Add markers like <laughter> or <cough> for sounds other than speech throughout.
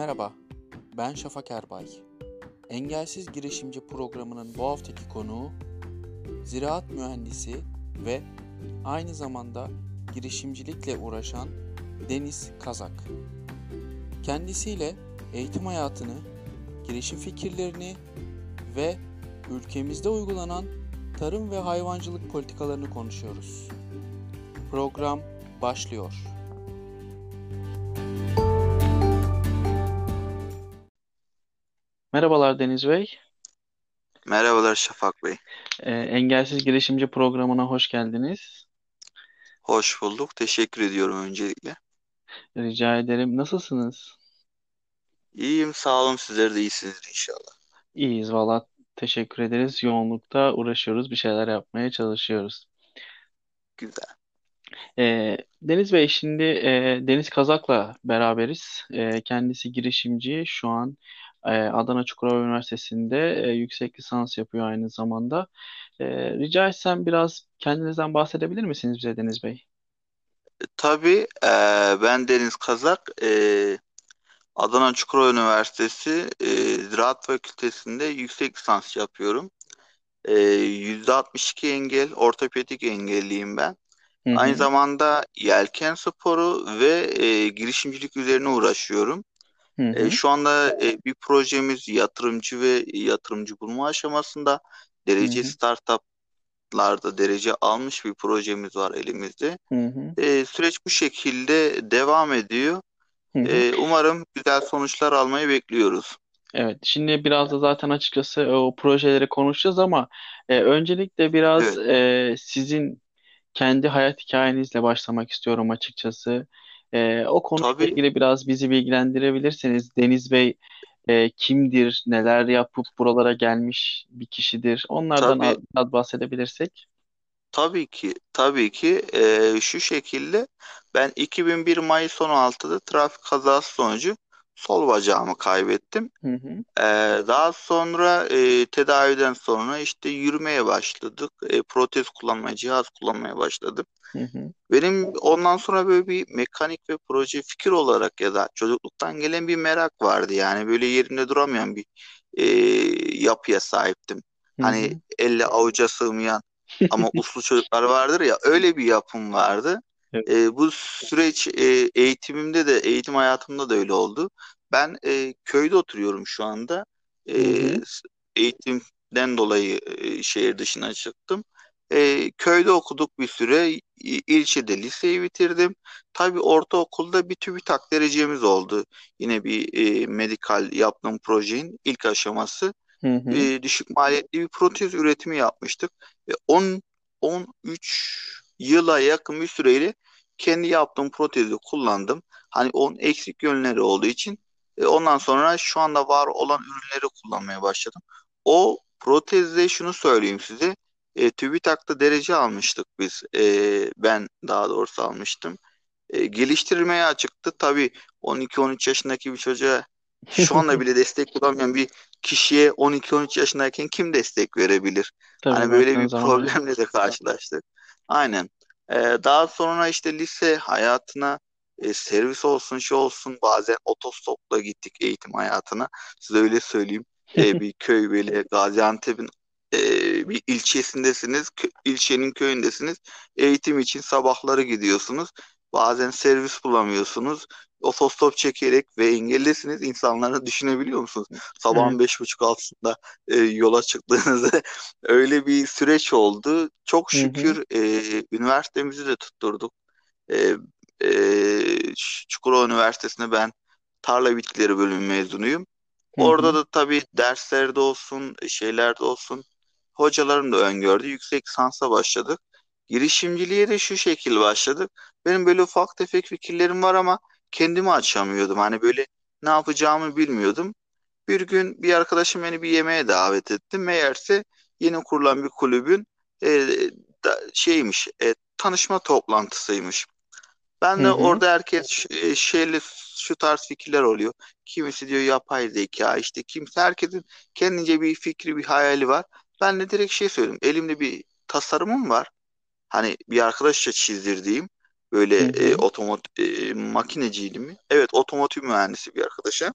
Merhaba, ben Şafak Erbay. Engelsiz Girişimci programının bu haftaki konuğu ziraat mühendisi ve aynı zamanda girişimcilikle uğraşan Deniz Kazak. Kendisiyle eğitim hayatını, girişim fikirlerini ve ülkemizde uygulanan tarım ve hayvancılık politikalarını konuşuyoruz. Program başlıyor. Merhabalar Deniz Bey. Merhabalar Şafak Bey. Ee, Engelsiz Girişimci programına hoş geldiniz. Hoş bulduk. Teşekkür ediyorum öncelikle. Rica ederim. Nasılsınız? İyiyim, sağ olun. Sizler de iyisinizdir inşallah. İyiyiz valla. Teşekkür ederiz. Yoğunlukta uğraşıyoruz. Bir şeyler yapmaya çalışıyoruz. Güzel. Ee, Deniz Bey şimdi e, Deniz Kazak'la beraberiz. E, kendisi girişimci. Şu an e, Adana Çukurova Üniversitesi'nde e, yüksek lisans yapıyor aynı zamanda. E, rica etsem biraz kendinizden bahsedebilir misiniz bize Deniz Bey? Tabii e, ben Deniz Kazak. E, Adana Çukurova Üniversitesi e, Ziraat Fakültesi'nde yüksek lisans yapıyorum. E, %62 engel, ortopedik engelliyim ben. Hı Aynı hı. zamanda yelken sporu ve e, girişimcilik üzerine uğraşıyorum. Hı E, şu anda e, bir projemiz yatırımcı ve yatırımcı bulma aşamasında. Derece hı. startuplarda derece almış bir projemiz var elimizde. Hı hı. E, süreç bu şekilde devam ediyor. Hı hı. E, umarım güzel sonuçlar almayı bekliyoruz. Evet, şimdi biraz da zaten açıkçası o projeleri konuşacağız ama e, öncelikle biraz Evet, e, sizin kendi hayat hikayenizle başlamak istiyorum açıkçası. E, o konuyla tabii. ilgili biraz bizi bilgilendirebilirseniz Deniz Bey e, kimdir, neler yapıp buralara gelmiş bir kişidir, onlardan tabii. biraz bahsedebilirsek. tabii ki tabii ki e, şu şekilde. Ben 2001 Mayıs 16'da trafik kazası sonucu sol bacağımı kaybettim. Hı hı, Ee, daha sonra e, tedaviden sonra işte yürümeye başladık. E, protez kullanmaya, cihaz kullanmaya başladım. hı hı, Benim ondan sonra böyle bir mekanik ve proje fikir olarak ya da çocukluktan gelen bir merak vardı. Yani böyle yerinde duramayan bir e, yapıya sahiptim. hı Hani hı. elle avuca sığmayan ama uslu çocuklar vardır ya öyle bir yapım vardı. Evet. E, bu süreç e, eğitimimde de eğitim hayatımda da öyle oldu. Ben e, köyde oturuyorum şu anda. E, Hı hı, s- eğitimden dolayı e, şehir dışına çıktım. E, köyde okuduk bir süre. İlçede liseyi bitirdim. Tabii ortaokulda bir TÜBİTAK derecemiz oldu. Yine bir e, medikal yaptığım projenin ilk aşaması. hı hı, E, düşük maliyetli bir protez üretimi yapmıştık. Ve 10 13 yıla yakın bir süreyle kendi yaptığım protezi kullandım. Hani onun eksik yönleri olduğu için e, ondan sonra şu anda var olan ürünleri kullanmaya başladım. O protezde şunu söyleyeyim size. E, TÜBİTAK'ta derece almıştık biz. E, ben daha doğrusu almıştım. E, geliştirmeye açıktı. Tabii 12-13 yaşındaki bir çocuğa şu anda <laughs> bile destek bulamayan bir kişiye 12-13 yaşındayken kim destek verebilir? Tabii Hani böyle bir zaman problemle de karşılaştık. Aynen. E, daha sonra işte lise hayatına e, servis olsun, şey olsun bazen otostopla gittik eğitim hayatına. Size öyle söyleyeyim. E, <laughs> bir köy böyle Gaziantep'in e, bir ilçesindesiniz. Kö- ilçenin köyündesiniz. Eğitim için sabahları gidiyorsunuz. Bazen servis bulamıyorsunuz. Otostop çekerek ve engellisiniz. İnsanları düşünebiliyor musunuz? Evet. Sabahın beş buçuk altısında e, yola çıktığınızda <laughs> öyle bir süreç oldu. Çok Hı hı, şükür e, üniversitemizi de tutturduk. E, e, Çukurova Üniversitesi'nde ben tarla bitkileri bölümü mezunuyum. hı Orada hı, da tabii derslerde olsun, şeylerde olsun hocalarım da öngördü. Yüksek lisansa başladık. Girişimciliğe de şu şekil başladık. Benim böyle ufak tefek fikirlerim var ama kendimi açamıyordum. Hani böyle ne yapacağımı bilmiyordum. Bir gün bir arkadaşım beni bir yemeğe davet etti. Meğerse yeni kurulan bir kulübün e, da- şeymiş, e, tanışma toplantısıymış. Ben hı de hı, orada herkes e, şeyli şu tarz fikirler oluyor. Kimisi diyor yapay zeka, işte kimse herkesin kendince bir fikri, bir hayali var. Ben de direkt şey söyleyeyim. Elimde bir tasarımım var. Hani bir arkadaşça çizdirdiğim böyle hı e, hı, otomot e, makineciydi mi? Evet, otomotiv mühendisi bir arkadaşa.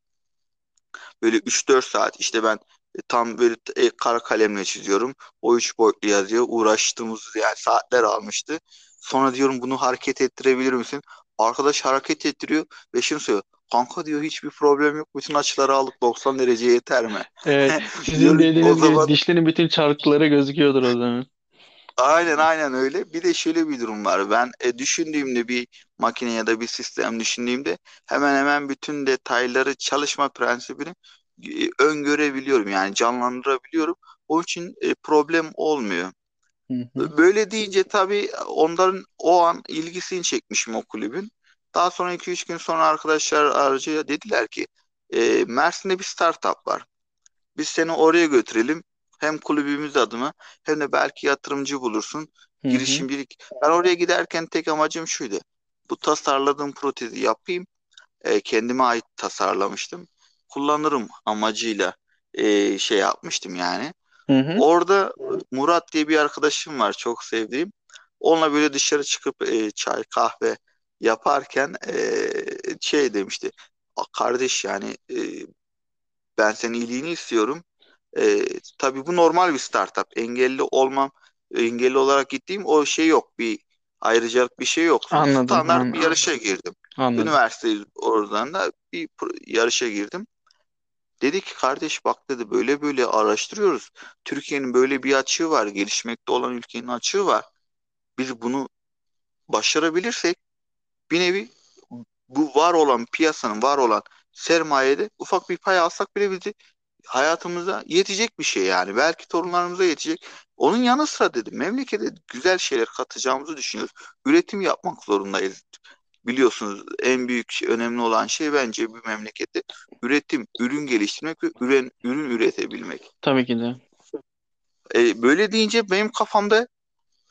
Böyle üç dört saat işte ben e, tam böyle e, kara kalemle çiziyorum. O üç boyutlu yazıya uğraştığımız yani saatler almıştı. Sonra diyorum bunu hareket ettirebilir misin? Arkadaş hareket ettiriyor ve şunu söylüyor. Kanka diyor hiçbir problem yok. Bütün açıları aldık 90 derece yeter mi? Evet, <laughs> sizin dediğiniz gibi zaman dişlerin bütün çarkları gözüküyordur o zaman. Aynen aynen öyle. Bir de şöyle bir durum var. Ben e, düşündüğümde bir makine ya da bir sistem düşündüğümde hemen hemen bütün detayları çalışma prensibini e, öngörebiliyorum. Yani canlandırabiliyorum. Onun için e, problem olmuyor. Hı hı, Böyle deyince tabii onların o an ilgisini çekmişim o kulübün. Daha sonra iki üç gün sonra arkadaşlar aracıya dediler ki e, Mersin'de bir startup var. Biz seni oraya götürelim. Hem kulübümüz adına hem de belki yatırımcı bulursun. hı hı, Girişimcilik. Ben oraya giderken tek amacım şuydu. Bu tasarladığım protezi yapayım. E, kendime ait tasarlamıştım. Kullanırım amacıyla e, şey yapmıştım yani. hı hı. Orada Murat diye bir arkadaşım var çok sevdiğim. Onunla böyle dışarı çıkıp e, çay kahve yaparken e, şey demişti. "A, Kardeş yani e, ben senin iyiliğini istiyorum. E, tabii bu normal bir startup. Engelli olmam, engelli olarak gittiğim o şey yok. Bir ayrıcalık bir şey yok. Anladım, Standart bir an yarışa girdim. anladım. Üniversite oradan da bir yarışa girdim. Dedi ki kardeş bak dedi böyle böyle araştırıyoruz. Türkiye'nin böyle bir açığı var. Gelişmekte olan ülkenin açığı var. Biz bunu başarabilirsek bir nevi bu var olan piyasanın var olan sermayede ufak bir pay alsak bile bizi hayatımıza yetecek bir şey yani. Belki torunlarımıza yetecek. Onun yanı sıra dedim memlekete güzel şeyler katacağımızı düşünüyoruz. Üretim yapmak zorundayız. Biliyorsunuz en büyük şey, önemli olan şey bence bir memlekette üretim, ürün geliştirmek ve ürün, ürün üretebilmek. Tabii ki de. E, böyle deyince benim kafamda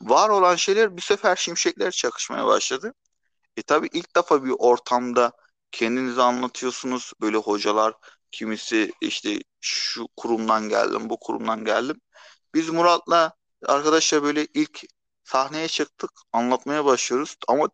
var olan şeyler bir sefer şimşekler çakışmaya başladı. E tabii ilk defa bir ortamda kendinizi anlatıyorsunuz. Böyle hocalar kimisi işte şu kurumdan geldim, bu kurumdan geldim. Biz Murat'la arkadaşlar böyle ilk sahneye çıktık, anlatmaya başlıyoruz. Ama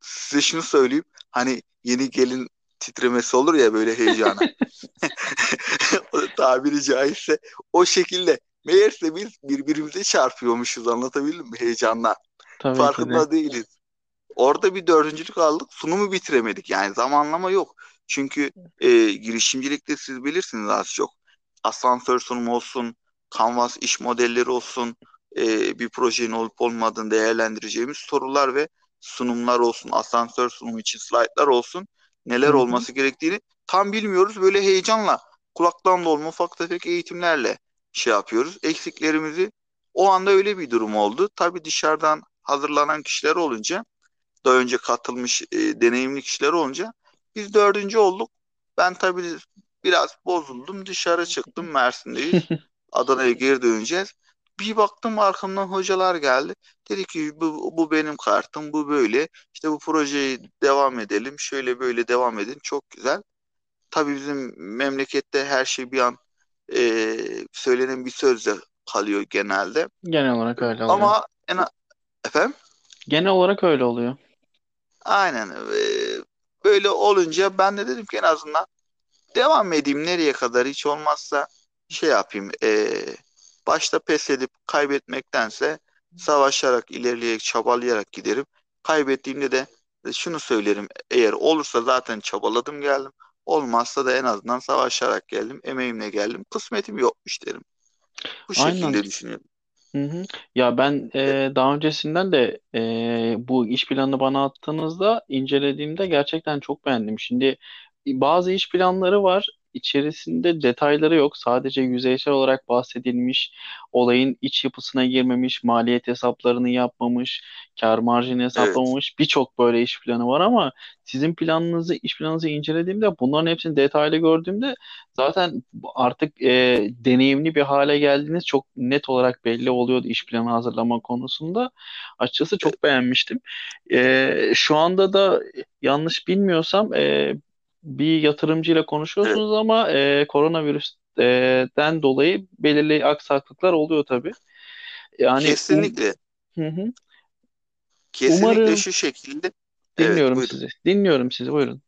size şunu söyleyeyim. Hani yeni gelin titremesi olur ya böyle heyecana. <laughs> <laughs> Tabiri caizse o şekilde. Meğerse biz birbirimize çarpıyormuşuz anlatabildim mi heyecanla. Tabii ki de. Farkında değiliz. Orada bir dördüncülük aldık. Sunumu bitiremedik. Yani zamanlama yok. Çünkü e, girişimcilikte siz bilirsiniz az çok. Asansör sunumu olsun, Canvas iş modelleri olsun, e, bir projenin olup olmadığını değerlendireceğimiz sorular ve sunumlar olsun, asansör sunumu için slaytlar olsun, neler olması gerektiğini tam bilmiyoruz. Böyle heyecanla, kulaktan dolma ufak tefek eğitimlerle şey yapıyoruz. Eksiklerimizi o anda öyle bir durum oldu. Tabii dışarıdan hazırlanan kişiler olunca daha önce katılmış e, deneyimli kişiler olunca biz dördüncü olduk. Ben tabii biraz bozuldum. Dışarı çıktım. Mersin'deyiz. <laughs> Adana'ya geri döneceğiz. Bir baktım arkamdan hocalar geldi. Dedi ki bu, bu benim kartım, bu böyle. İşte bu projeyi devam edelim. Şöyle böyle devam edin. Çok güzel. Tabii bizim memlekette her şey bir an e, söylenen bir sözle kalıyor genelde. Genel olarak öyle oluyor. Ama en efendim Genel olarak öyle oluyor. aynen e, böyle olunca ben de dedim ki en azından Devam edeyim nereye kadar hiç olmazsa şey yapayım. eee, başta pes edip kaybetmektense savaşarak, ilerleyerek, çabalayarak giderim. Kaybettiğimde de şunu söylerim. Eğer olursa zaten çabaladım geldim. Olmazsa da en azından savaşarak geldim. Emeğimle geldim. Kısmetim yokmuş derim. Bu Aynen. şekilde düşünüyorum. Hı hı. Ya ben E, daha öncesinden de e, bu iş planını bana attığınızda incelediğimde gerçekten çok beğendim. Şimdi bazı iş planları var. İçerisinde detayları yok. Sadece yüzeysel olarak bahsedilmiş, olayın iç yapısına girmemiş, maliyet hesaplarını yapmamış, kâr marjını evet. hesaplamamış birçok böyle iş planı var ama sizin planınızı, iş planınızı incelediğimde bunların hepsini detaylı gördüğümde Zaten artık e, deneyimli bir hale geldiğiniz çok net olarak belli oluyordu iş planı hazırlama konusunda. Açıkçası çok beğenmiştim. E, şu anda da yanlış bilmiyorsam e, bir yatırımcıyla evet. konuşuyorsunuz ama e, koronavirüsten dolayı belirli aksaklıklar oluyor tabii. Yani Kesinlikle. hı hı. Kesinlikle Umarım şu şekilde. Evet, dinliyorum buyurun. sizi. Dinliyorum sizi. Buyurun.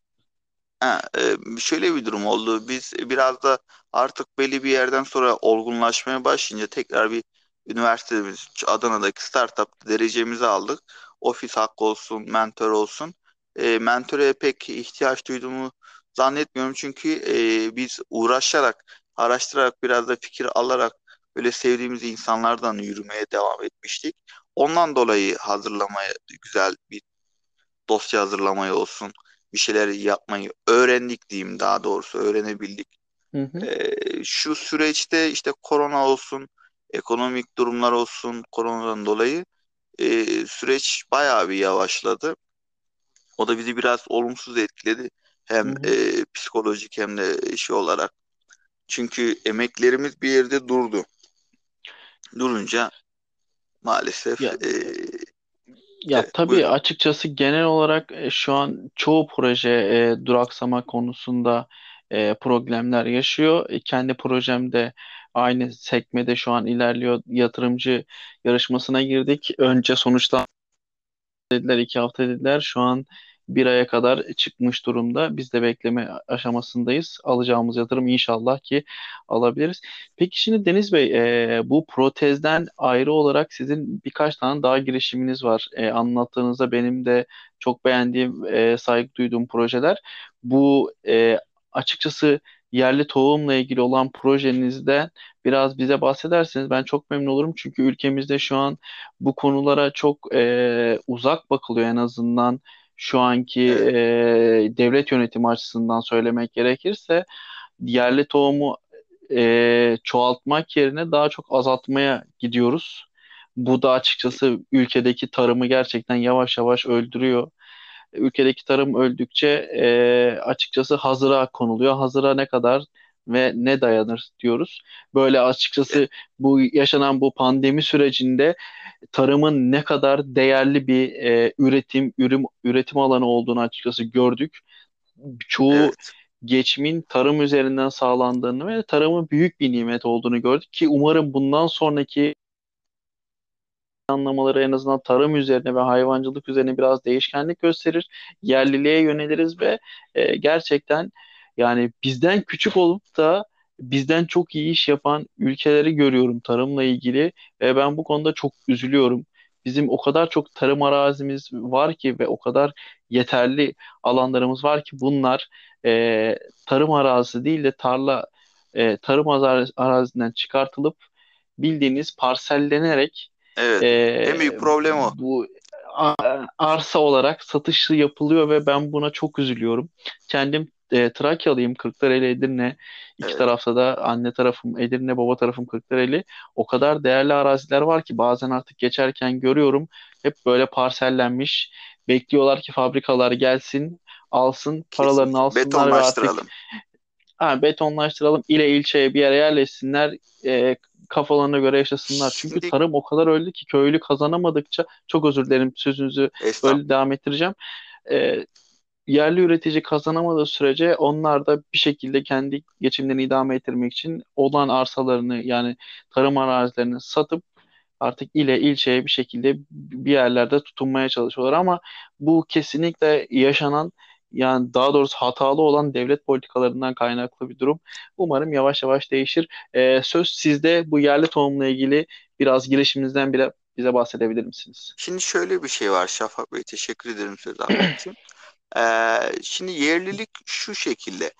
Ha, e, şöyle bir durum oldu. Biz biraz da artık belli bir yerden sonra olgunlaşmaya başlayınca tekrar bir üniversitemiz Adana'daki startup derecemizi aldık. Ofis hakkı olsun, mentor olsun. E, mentöre pek ihtiyaç duyduğumu zannetmiyorum çünkü e, biz uğraşarak, araştırarak, biraz da fikir alarak böyle sevdiğimiz insanlardan yürümeye devam etmiştik. Ondan dolayı hazırlamaya güzel bir dosya hazırlamayı olsun, bir şeyler yapmayı öğrendik diyeyim daha doğrusu öğrenebildik. Hı hı. Ee, şu süreçte işte korona olsun, ekonomik durumlar olsun koronadan dolayı e, süreç bayağı bir yavaşladı. O da bizi biraz olumsuz etkiledi. Hı Hem hı. e, psikolojik hem de şey olarak. Çünkü emeklerimiz bir yerde durdu. Durunca maalesef Ya e, Ya evet tabii buyurun. açıkçası genel olarak e, şu an çoğu proje e, duraksama konusunda e, problemler yaşıyor. E, kendi projemde aynı sekmede şu an ilerliyor. Yatırımcı yarışmasına girdik. Önce sonuçta dediler, iki hafta dediler. Şu an bir aya kadar çıkmış durumda. Biz de bekleme aşamasındayız. Alacağımız yatırım inşallah ki alabiliriz. Peki şimdi Deniz Bey, e, bu protezden ayrı olarak sizin birkaç tane daha girişiminiz var. E, anlattığınızda benim de çok beğendiğim, e, saygı duyduğum projeler. Bu e, açıkçası yerli tohumla ilgili olan projenizde biraz bize bahsederseniz ben çok memnun olurum. Çünkü ülkemizde şu an bu konulara çok e, uzak bakılıyor en azından şu anki e, devlet yönetimi açısından söylemek gerekirse yerli tohumu e, çoğaltmak yerine daha çok azaltmaya gidiyoruz. Bu da açıkçası ülkedeki tarımı gerçekten yavaş yavaş öldürüyor. Ülkedeki tarım öldükçe e, açıkçası hazıra konuluyor. Hazıra ne kadar ve ne dayanır diyoruz. Böyle açıkçası bu yaşanan bu pandemi sürecinde tarımın ne kadar değerli bir e, üretim ürün üretim alanı olduğunu açıkçası gördük. Çoğu evet, geçimin tarım üzerinden sağlandığını ve tarımın büyük bir nimet olduğunu gördük ki umarım bundan sonraki planlamaları en azından tarım üzerine ve hayvancılık üzerine biraz değişkenlik gösterir. Yerliliğe yöneliriz ve e, gerçekten yani bizden küçük olup da bizden çok iyi iş yapan ülkeleri görüyorum tarımla ilgili ve ben bu konuda çok üzülüyorum. Bizim o kadar çok tarım arazimiz var ki ve o kadar yeterli alanlarımız var ki bunlar e, tarım arazisi değil de tarla e, tarım araz- arazisinden çıkartılıp bildiğiniz parsellenerek evet. En e, büyük problem o. bu arsa olarak satışı yapılıyor ve ben buna çok üzülüyorum. Kendim e, Trakyalıyım, Kırklareli, Edirne. İki Evet, tarafta da anne tarafım Edirne, baba tarafım Kırklareli. O kadar değerli araziler var ki bazen artık geçerken görüyorum. Hep böyle parsellenmiş. Bekliyorlar ki fabrikalar gelsin, alsın, paralarını kesinlikle. alsınlar ve artık. Ha, betonlaştıralım ile ilçeye bir yere yerleşsinler e, kafalarına göre yaşasınlar. Çünkü Şimdi tarım o kadar öldü ki köylü kazanamadıkça çok özür dilerim sözünüzü böyle devam ettireceğim. E, yerli üretici kazanamadığı sürece onlar da bir şekilde kendi geçimlerini idame ettirmek için olan arsalarını yani tarım arazilerini satıp artık ile ilçeye bir şekilde bir yerlerde tutunmaya çalışıyorlar ama bu kesinlikle yaşanan yani daha doğrusu hatalı olan devlet politikalarından kaynaklı bir durum. Umarım yavaş yavaş değişir. Ee, söz sizde bu yerli tohumla ilgili biraz girişiminizden bile bize bahsedebilir misiniz? Şimdi şöyle bir şey var Şafak Bey. Teşekkür ederim söz <clears throat> için. Ee, şimdi yerlilik şu şekilde.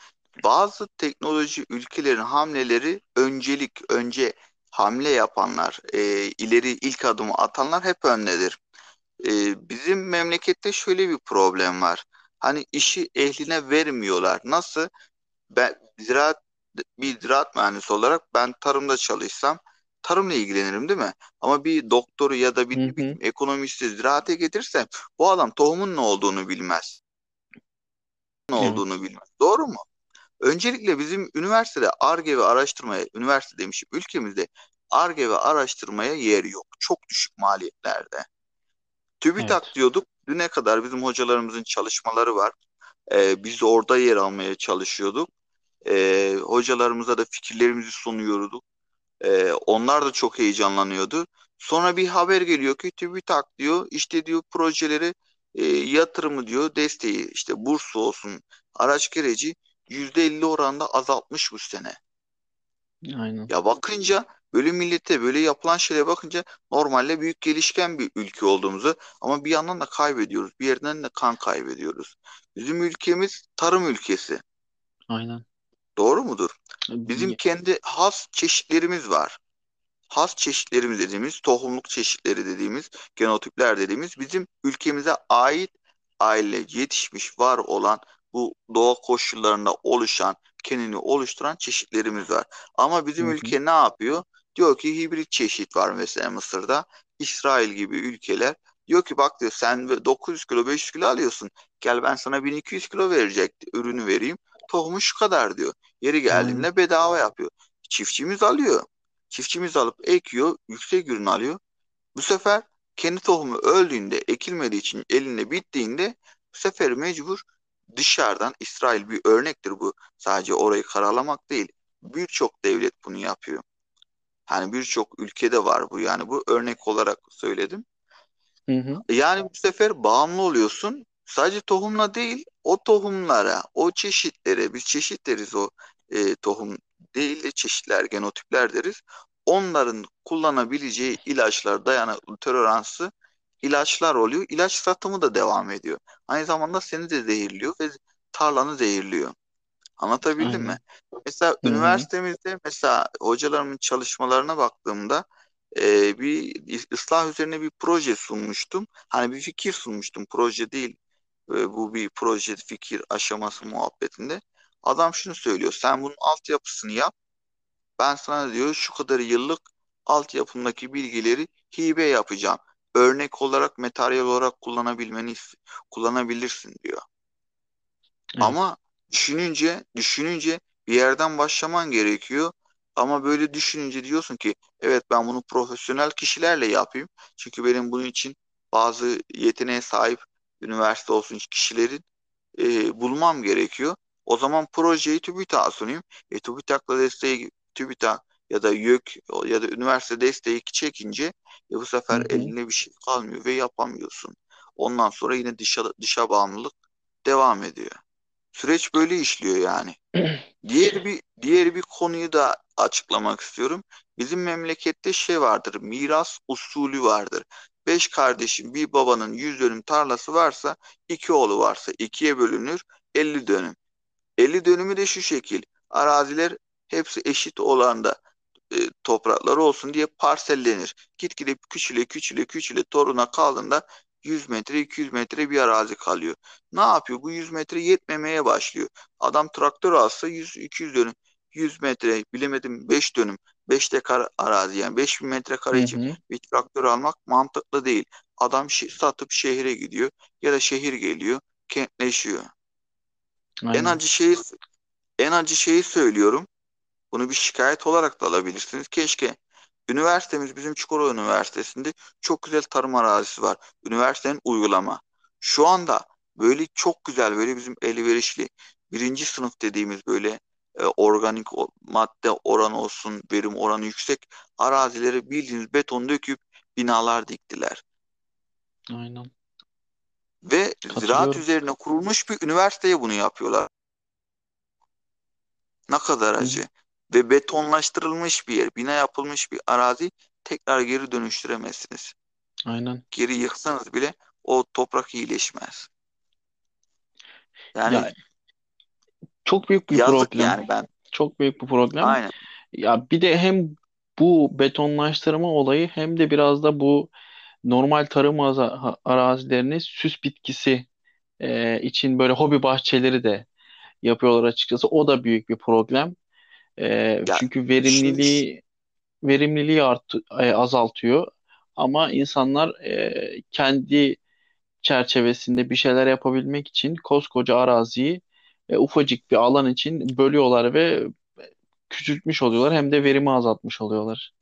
Bazı teknoloji ülkelerin hamleleri öncelik, önce hamle yapanlar, e, ileri ilk adımı atanlar hep öndedir. E, bizim memlekette şöyle bir problem var. Hani işi ehline vermiyorlar. Nasıl? Ben ziraat bir ziraat mühendisi olarak ben tarımda çalışsam tarımla ilgilenirim değil mi? Ama bir doktoru ya da bir Hı hı. bileyim ekonomisti ziraate getirsem bu adam tohumun ne olduğunu bilmez. Olduğunu bilmez. Doğru mu? Öncelikle bizim üniversitede Ar-Ge ve araştırmaya, üniversite demişim ülkemizde Ar-Ge ve araştırmaya yer yok. Çok düşük maliyetlerde. TÜBİTAK Evet. diyorduk. Düne kadar bizim hocalarımızın çalışmaları var. Ee, biz orada yer almaya çalışıyorduk. Ee, hocalarımıza da fikirlerimizi sunuyorduk. Ee, onlar da çok heyecanlanıyordu. Sonra bir haber geliyor ki TÜBİTAK diyor işte diyor projeleri e, yatırımı diyor desteği işte burs olsun araç gereci %50 oranda azaltmış bu sene. Aynen. Ya bakınca böyle millete böyle yapılan şeylere bakınca normalde büyük gelişken bir ülke olduğumuzu ama bir yandan da kaybediyoruz. Bir yerden de kan kaybediyoruz. Bizim ülkemiz tarım ülkesi. Aynen. Doğru mudur? Bizim kendi has çeşitlerimiz var. Has çeşitlerimiz dediğimiz, tohumluk çeşitleri dediğimiz, genotipler dediğimiz bizim ülkemize ait aile yetişmiş var olan bu doğa koşullarında oluşan kendini oluşturan çeşitlerimiz var. Ama bizim Hı hı. ülke ne yapıyor? Diyor ki hibrit çeşit var mesela Mısır'da. İsrail gibi ülkeler diyor ki bak diyor sen 900 kilo 500 kilo alıyorsun. Gel ben sana 1200 kilo verecek ürünü vereyim. Tohumu şu kadar diyor. Yeri geldiğinde bedava yapıyor. Çiftçimiz alıyor. Çiftçimiz alıp ekiyor, yüksek ürün alıyor. Bu sefer kendi tohumu öldüğünde, ekilmediği için elinde bittiğinde bu sefer mecbur dışarıdan İsrail bir örnektir bu. Sadece orayı karalamak değil. Birçok devlet bunu yapıyor. Hani birçok ülkede var bu yani bu örnek olarak söyledim. Hı hı. Yani bu sefer bağımlı oluyorsun. Sadece tohumla değil o tohumlara, o çeşitlere, biz çeşit deriz o e, tohum değil de çeşitler, genotipler deriz. Onların kullanabileceği ilaçlar, dayanıklı toleransı ilaçlar oluyor. İlaç satımı da devam ediyor. Aynı zamanda seni de zehirliyor ve tarlanı zehirliyor. Anlatabildim mi? Aynen. Mesela Hı hı. üniversitemizde mesela hocalarımın çalışmalarına baktığımda e, bir ıslah üzerine bir proje sunmuştum. Hani bir fikir sunmuştum. Proje değil. E, bu bir proje fikir aşaması muhabbetinde. Adam şunu söylüyor. Sen bunun altyapısını yap. Ben sana diyor şu kadar yıllık altyapımdaki bilgileri hibe yapacağım. Örnek olarak materyal olarak kullanabilmeni kullanabilirsin diyor. Evet. Ama düşününce düşününce bir yerden başlaman gerekiyor. Ama böyle düşününce diyorsun ki evet ben bunu profesyonel kişilerle yapayım. Çünkü benim bunun için bazı yeteneğe sahip üniversite olsun kişilerin e, bulmam gerekiyor. O zaman projeyi TÜBİTAK'a sunayım. E, TÜBİTAK'la desteği TÜBİTAK ya da YÖK ya da üniversite desteği çekince e, bu sefer Hı hı. eline bir şey kalmıyor ve yapamıyorsun. Ondan sonra yine dışa, dışa bağımlılık devam ediyor. Süreç böyle işliyor yani. <clears throat> Diğer bir diğer bir konuyu da açıklamak istiyorum. Bizim memlekette şey vardır, miras usulü vardır. Beş kardeşin bir babanın yüz dönüm tarlası varsa, iki oğlu varsa ikiye bölünür, 50 dönüm. 50 dönümü de şu şekil. Araziler hepsi eşit olanda e, toprakları olsun diye parsellenir. Gitgide küçüle küçüle küçüle toruna kaldığında 100 metre 200 metre bir arazi kalıyor. Ne yapıyor? Bu 100 metre yetmemeye başlıyor. Adam traktör alsa 100-200 dönüm 100 metre bilemedim 5 dönüm 5 dekar arazi yani 5000 metrekare için bir traktör almak mantıklı değil. Adam şi- satıp şehire gidiyor ya da şehir geliyor kentleşiyor. En Aynen. acı şeyi en acı şeyi söylüyorum. Bunu bir şikayet olarak da alabilirsiniz. Keşke üniversitemiz bizim Çukurova Üniversitesi'nde çok güzel tarım arazisi var. Üniversitenin uygulama. Şu anda böyle çok güzel böyle bizim elverişli birinci sınıf dediğimiz böyle e, organik o- madde oranı olsun, verim oranı yüksek arazileri bildiğiniz beton döküp binalar diktiler. Aynen. Ve ziraat üzerine kurulmuş bir üniversiteye bunu yapıyorlar. Ne kadar Hı hı. acı. Ve betonlaştırılmış bir yer, bina yapılmış bir arazi tekrar geri dönüştüremezsiniz. Aynen. Geri yıksanız bile o toprak iyileşmez. Yani Ya çok büyük bir yazık problem. yani ben. Çok büyük bir problem. Aynen. Ya bir de hem bu betonlaştırma olayı hem de biraz da bu normal tarım arazilerini süs bitkisi e, için böyle hobi bahçeleri de yapıyorlar açıkçası. O da büyük bir problem. E, Ya çünkü verimliliği verimliliği art, e, azaltıyor. Ama insanlar e, kendi çerçevesinde bir şeyler yapabilmek için koskoca araziyi e, ufacık bir alan için bölüyorlar ve küçültmüş oluyorlar hem de verimi azaltmış oluyorlar.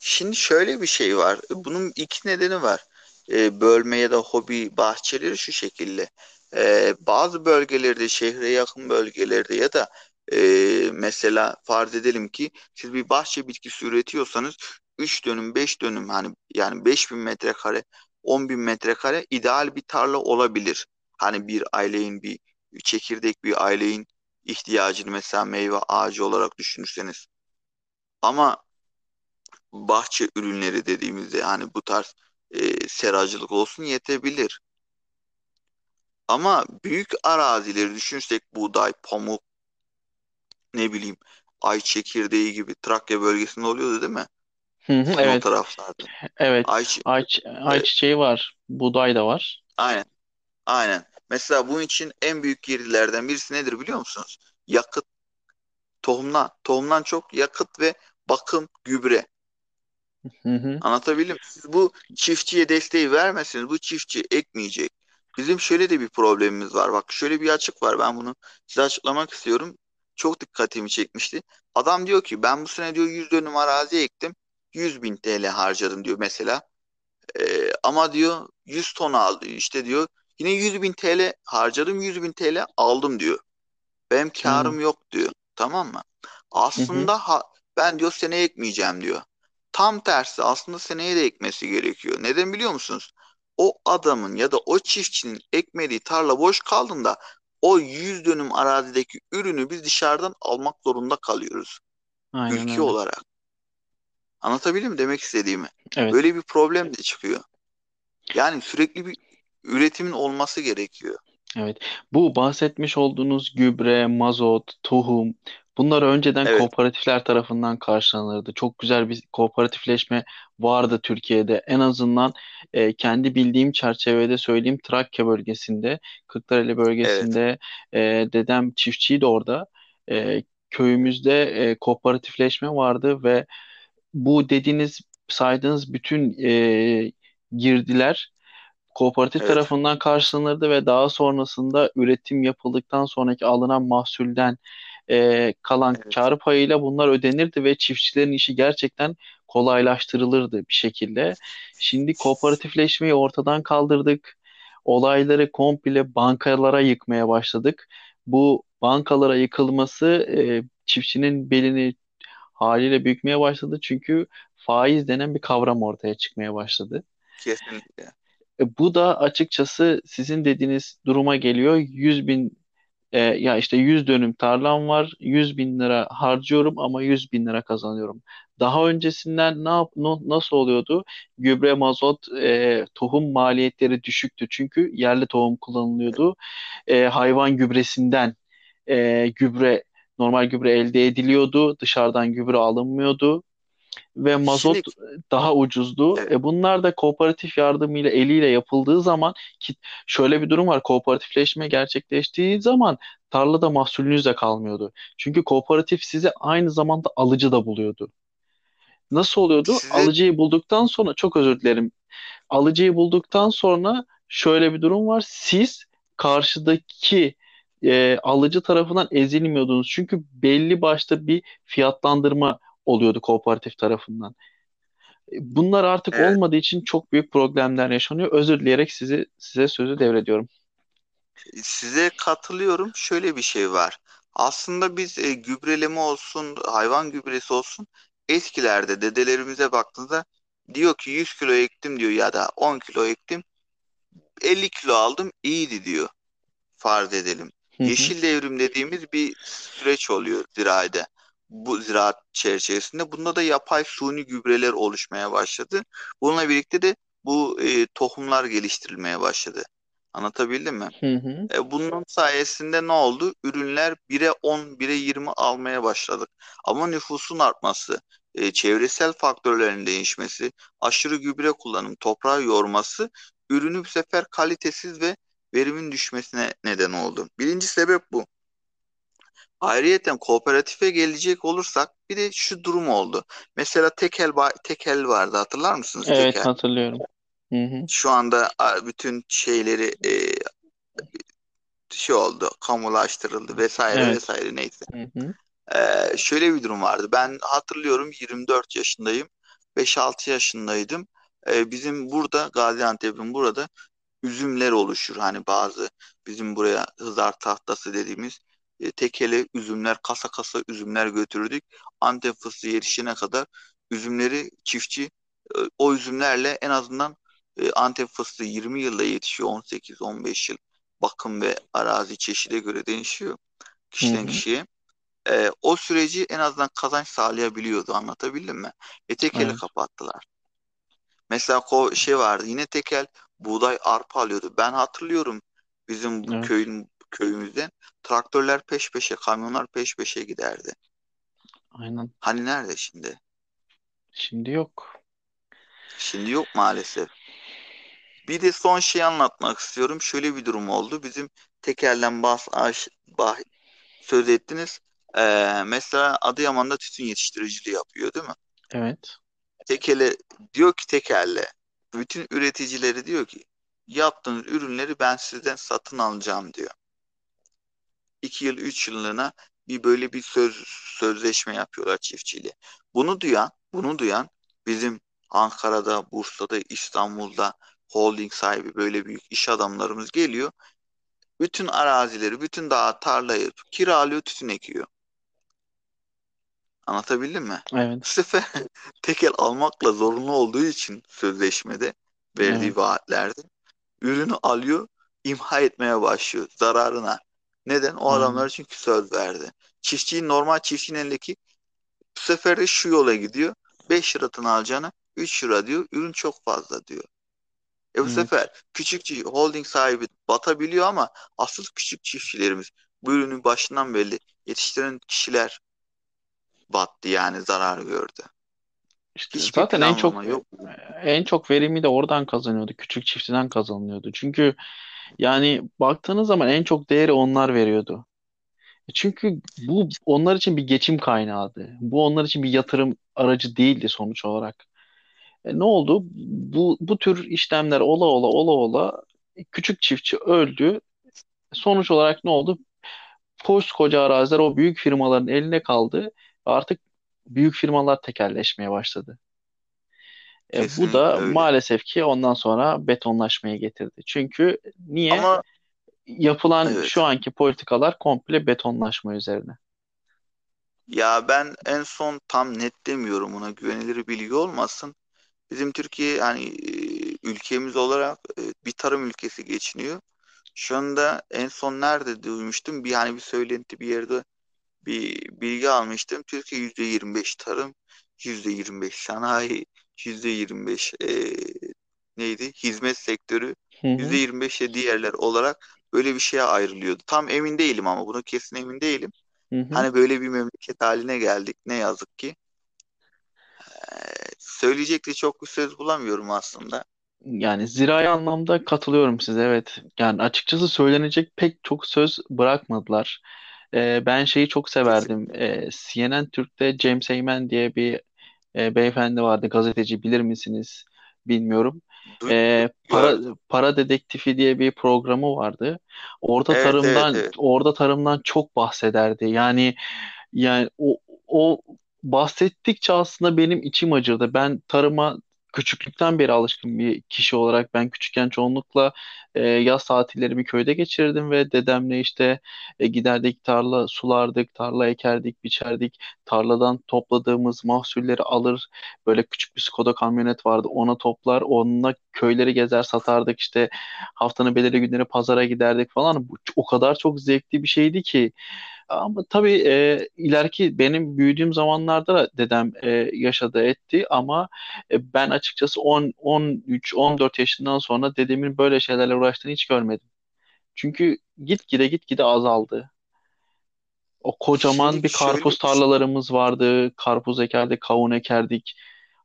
Şimdi şöyle bir şey var. Bunun iki nedeni var. Ee, bölme ya da hobi bahçeleri şu şekilde. Ee, bazı bölgelerde, şehre yakın bölgelerde ya da e, mesela farz edelim ki siz bir bahçe bitkisi üretiyorsanız 3 dönüm, 5 dönüm hani yani 5000 metrekare, 10 bin metrekare ideal bir tarla olabilir. Hani bir ailenin bir çekirdek bir ailenin ihtiyacını mesela meyve ağacı olarak düşünürseniz. Ama bahçe ürünleri dediğimizde hani bu tarz e, seracılık olsun yetebilir. Ama büyük arazileri düşünürsek buğday, pamuk, ne bileyim ay çekirdeği gibi Trakya bölgesinde oluyordu değil mi? Hı hı, Sizin o evet. taraflarda. Evet. Ay, Ay, e, ayçiçeği var. Buğday da var. aynen, aynen. Mesela bunun için en büyük girdilerden birisi nedir biliyor musunuz? Yakıt, tohumdan, tohumdan çok yakıt ve bakım, gübre. Hı hı. Anlatabildim. mi? Siz bu çiftçiye desteği vermezseniz bu çiftçi ekmeyecek. Bizim şöyle de bir problemimiz var. Bak şöyle bir açık var. Ben bunu size açıklamak istiyorum. Çok dikkatimi çekmişti. Adam diyor ki ben bu sene diyor 100 dönüm arazi ektim. 100 bin TL harcadım diyor mesela. Ee, ama diyor 100 ton aldı. İşte diyor yine 100 bin TL harcadım 100 bin TL aldım diyor. Benim karım yok diyor. Tamam mı? hı. hı. Aslında ha, ben diyor seneye ekmeyeceğim diyor. Tam tersi aslında seneye de ekmesi gerekiyor. Neden biliyor musunuz? O adamın ya da o çiftçinin ekmediği tarla boş kaldığında o 100 dönüm arazideki ürünü biz dışarıdan almak zorunda kalıyoruz. Aynen Ülke öyle. olarak. Anlatabildim mi demek istediğimi? Evet. Böyle bir problem de çıkıyor. Yani sürekli bir üretimin olması gerekiyor. Evet. Bu bahsetmiş olduğunuz gübre, mazot, tohum bunlar önceden Evet, kooperatifler tarafından karşılanırdı. Çok güzel bir kooperatifleşme vardı Türkiye'de. En azından e, kendi bildiğim çerçevede söyleyeyim Trakya bölgesinde, Kırklareli evet, bölgesinde e, dedem çiftçiydi orada. E, köyümüzde e, kooperatifleşme vardı ve bu dediğiniz saydığınız bütün e, girdiler kooperatif evet, tarafından karşılanırdı ve daha sonrasında üretim yapıldıktan sonraki alınan mahsulden e, kalan evet, kar payıyla bunlar ödenirdi ve çiftçilerin işi gerçekten kolaylaştırılırdı bir şekilde. Şimdi kooperatifleşmeyi ortadan kaldırdık. Olayları komple bankalara yıkmaya başladık. Bu bankalara yıkılması e, çiftçinin belini haliyle bükmeye başladı çünkü faiz denen bir kavram ortaya çıkmaya başladı. kesinlikle. E, bu da açıkçası sizin dediğiniz duruma geliyor. 100 bin e, ya işte 100 dönüm tarlam var. 100 bin lira harcıyorum ama 100 bin lira kazanıyorum. Daha öncesinden ne yap, nasıl oluyordu? Gübre, mazot, e, tohum maliyetleri düşüktü. Çünkü yerli tohum kullanılıyordu. E, hayvan gübresinden e, gübre normal gübre elde ediliyordu. Dışarıdan gübre alınmıyordu ve mazot Şimdi daha ucuzdu. evet, E bunlar da kooperatif yardımıyla eliyle yapıldığı zaman ki şöyle bir durum var. Kooperatifleşme gerçekleştiği zaman tarlada mahsulünüz de kalmıyordu. Çünkü kooperatif size aynı zamanda alıcı da buluyordu. Nasıl oluyordu? size Alıcıyı bulduktan sonra çok özür dilerim. Alıcıyı bulduktan sonra şöyle bir durum var. Siz karşıdaki e, alıcı tarafından ezilmiyordunuz. Çünkü belli başta bir fiyatlandırma oluyordu kooperatif tarafından. Bunlar artık evet, olmadığı için çok büyük problemler yaşanıyor. Özür dileyerek sizi size sözü devrediyorum. size katılıyorum. Şöyle bir şey var. Aslında biz e, gübreleme olsun, hayvan gübresi olsun eskilerde dedelerimize baktığınızda diyor ki 100 kilo ektim diyor ya da 10 kilo ektim 50 kilo aldım iyiydi diyor. farz edelim. Hı hı, Yeşil devrim dediğimiz bir süreç oluyor ziraate. Bu ziraat çerçevesinde. Bunda da yapay suni gübreler oluşmaya başladı. Bununla birlikte de bu e, tohumlar geliştirilmeye başladı. Anlatabildim mi? hı hı, E, bunun sayesinde ne oldu? Ürünler 1'e 10, 1'e 20 almaya başladık. Ama nüfusun artması, e, çevresel faktörlerin değişmesi, aşırı gübre kullanım, toprağı yorması ürünü bu sefer kalitesiz ve verimin düşmesine neden oldu. Birinci sebep bu. Ayrıyeten kooperatif gelecek olursak bir de şu durum oldu. Mesela tekel tekel vardı hatırlar mısınız Evet tekel? hatırlıyorum. Hı hı, Şu anda bütün şeyleri e, şey oldu, kamulaştırıldı vesaire evet. vesaire neyse. Hı hı, Ee, şöyle bir durum vardı. Ben hatırlıyorum 24 yaşındayım. 5-6 yaşındaydım. Ee, bizim burada Gaziantep'in burada üzümler oluşur. Hani bazı bizim buraya hızar tahtası dediğimiz e, tekele üzümler, kasa kasa üzümler götürdük. Antep fıstığı yetişene kadar üzümleri çiftçi e, o üzümlerle en azından e, Antep fıstığı 20 yılda yetişiyor. 18-15 yıl. bakım ve arazi çeşide göre değişiyor kişiden hı. kişiye. E, o süreci en azından kazanç sağlayabiliyordu. Anlatabildim mi? E tekeli Evet. kapattılar. Mesela ko şey vardı yine tekel buğday arpa alıyordu. Ben hatırlıyorum bizim bu Evet. köyün köyümüzden traktörler peş peşe, kamyonlar peş peşe giderdi. Aynen. Hani nerede şimdi? Şimdi yok. Şimdi yok maalesef. Bir de son şey anlatmak istiyorum. Şöyle bir durum oldu. Bizim tekelden bahs aş- bah söz ettiniz. Ee, mesela Adıyaman'da tütün yetiştiriciliği yapıyor değil mi? Evet. Tekele diyor ki tekerle bütün üreticileri diyor ki yaptığınız ürünleri ben sizden satın alacağım diyor. 2 yıl 3 yıllığına bir böyle bir söz sözleşme yapıyorlar çiftçiyle. Bunu duyan, bunu duyan bizim Ankara'da, Bursa'da, İstanbul'da holding sahibi böyle büyük iş adamlarımız geliyor. Bütün arazileri, bütün dağ, tarlayı kiralıyor, tütün ekiyor. Anlatabildim mi? Bu Evet. sefer <laughs> tekel almakla zorunlu olduğu için sözleşmede verdiği Evet. vaatlerde ürünü alıyor, imha etmeye başlıyor zararına. Neden? O adamlar çünkü söz verdi. Çiftçinin normal çiftçinin elindeki bu sefer de şu yola gidiyor. 5 liradan alacağına 3 lira diyor. Ürün çok fazla diyor. E bu Evet. sefer küçük holding sahibi batabiliyor ama asıl küçük çiftçilerimiz bu ürünü başından belli yetiştiren kişiler battı yani zarar gördü. İşte Hiçbir zaten en çok yok. en çok verimi de oradan kazanıyordu. Küçük çiftçiden kazanılıyordu. Çünkü yani baktığınız zaman en çok değeri onlar veriyordu. Çünkü bu onlar için bir geçim kaynağıydı. Bu onlar için bir yatırım aracı değildi sonuç olarak. E, ne oldu? Bu bu tür işlemler ola ola ola ola küçük çiftçi öldü. Sonuç olarak ne oldu? Koskoca araziler o büyük firmaların eline kaldı. Artık büyük firmalar tekelleşmeye başladı. E, bu da öyle. maalesef ki ondan sonra betonlaşmaya getirdi. Çünkü niye? Ama Yapılan şu evet. anki politikalar komple betonlaşma üzerine. Ya ben en son tam net demiyorum ona güvenilir bilgi olmasın. Bizim Türkiye hani e, ülkemiz olarak e, bir tarım ülkesi geçiniyor. Şu anda en son nerede duymuştum? Bir hani bir söylenti bir yerde bir bilgi almıştım. Türkiye %25 tarım, %25 sanayi, %25 e, neydi? Hizmet sektörü, Hı hı, %25 de diğerler olarak böyle bir şeye ayrılıyordu. Tam emin değilim ama buna kesin emin değilim. hı hı. Hani böyle bir memleket haline geldik ne yazık ki. Ee, söyleyecek de çok bir söz bulamıyorum aslında. Yani zirai anlamda katılıyorum size evet. Yani açıkçası söylenecek pek çok söz bırakmadılar. Ee, ben şeyi çok severdim. Ee, CNN Türk'te James Heyman diye bir e, beyefendi vardı. Gazeteci bilir misiniz? Bilmiyorum. Ee, para para dedektifi diye bir programı vardı. Orada Evet, evet, tarımdan evet. orada tarımdan çok bahsederdi. Yani yani o o bahsettikçe aslında benim içim acırdı. Ben tarıma küçüklükten beri alışkın bir kişi olarak ben küçükken çoğunlukla e, yaz tatillerimi köyde geçirdim ve dedemle işte e, giderdik tarla sulardık, tarla ekerdik, biçerdik. Tarladan topladığımız mahsulleri alır böyle küçük bir Skoda kamyonet vardı ona toplar onunla köyleri gezer satardık işte haftanın belirli günleri pazara giderdik falan. Bu o kadar çok zevkli bir şeydi ki. Ama tabii e, ileriki benim büyüdüğüm zamanlarda da dedem e, yaşadı etti ama e, ben açıkçası 10, 13, 14 yaşından sonra dedemin böyle şeylerle uğraştığını hiç görmedim. Çünkü gitgide gitgide azaldı. O kocaman Şimdi bir şöyle karpuz şey. tarlalarımız vardı. Karpuz ekerdik, kavun ekerdik.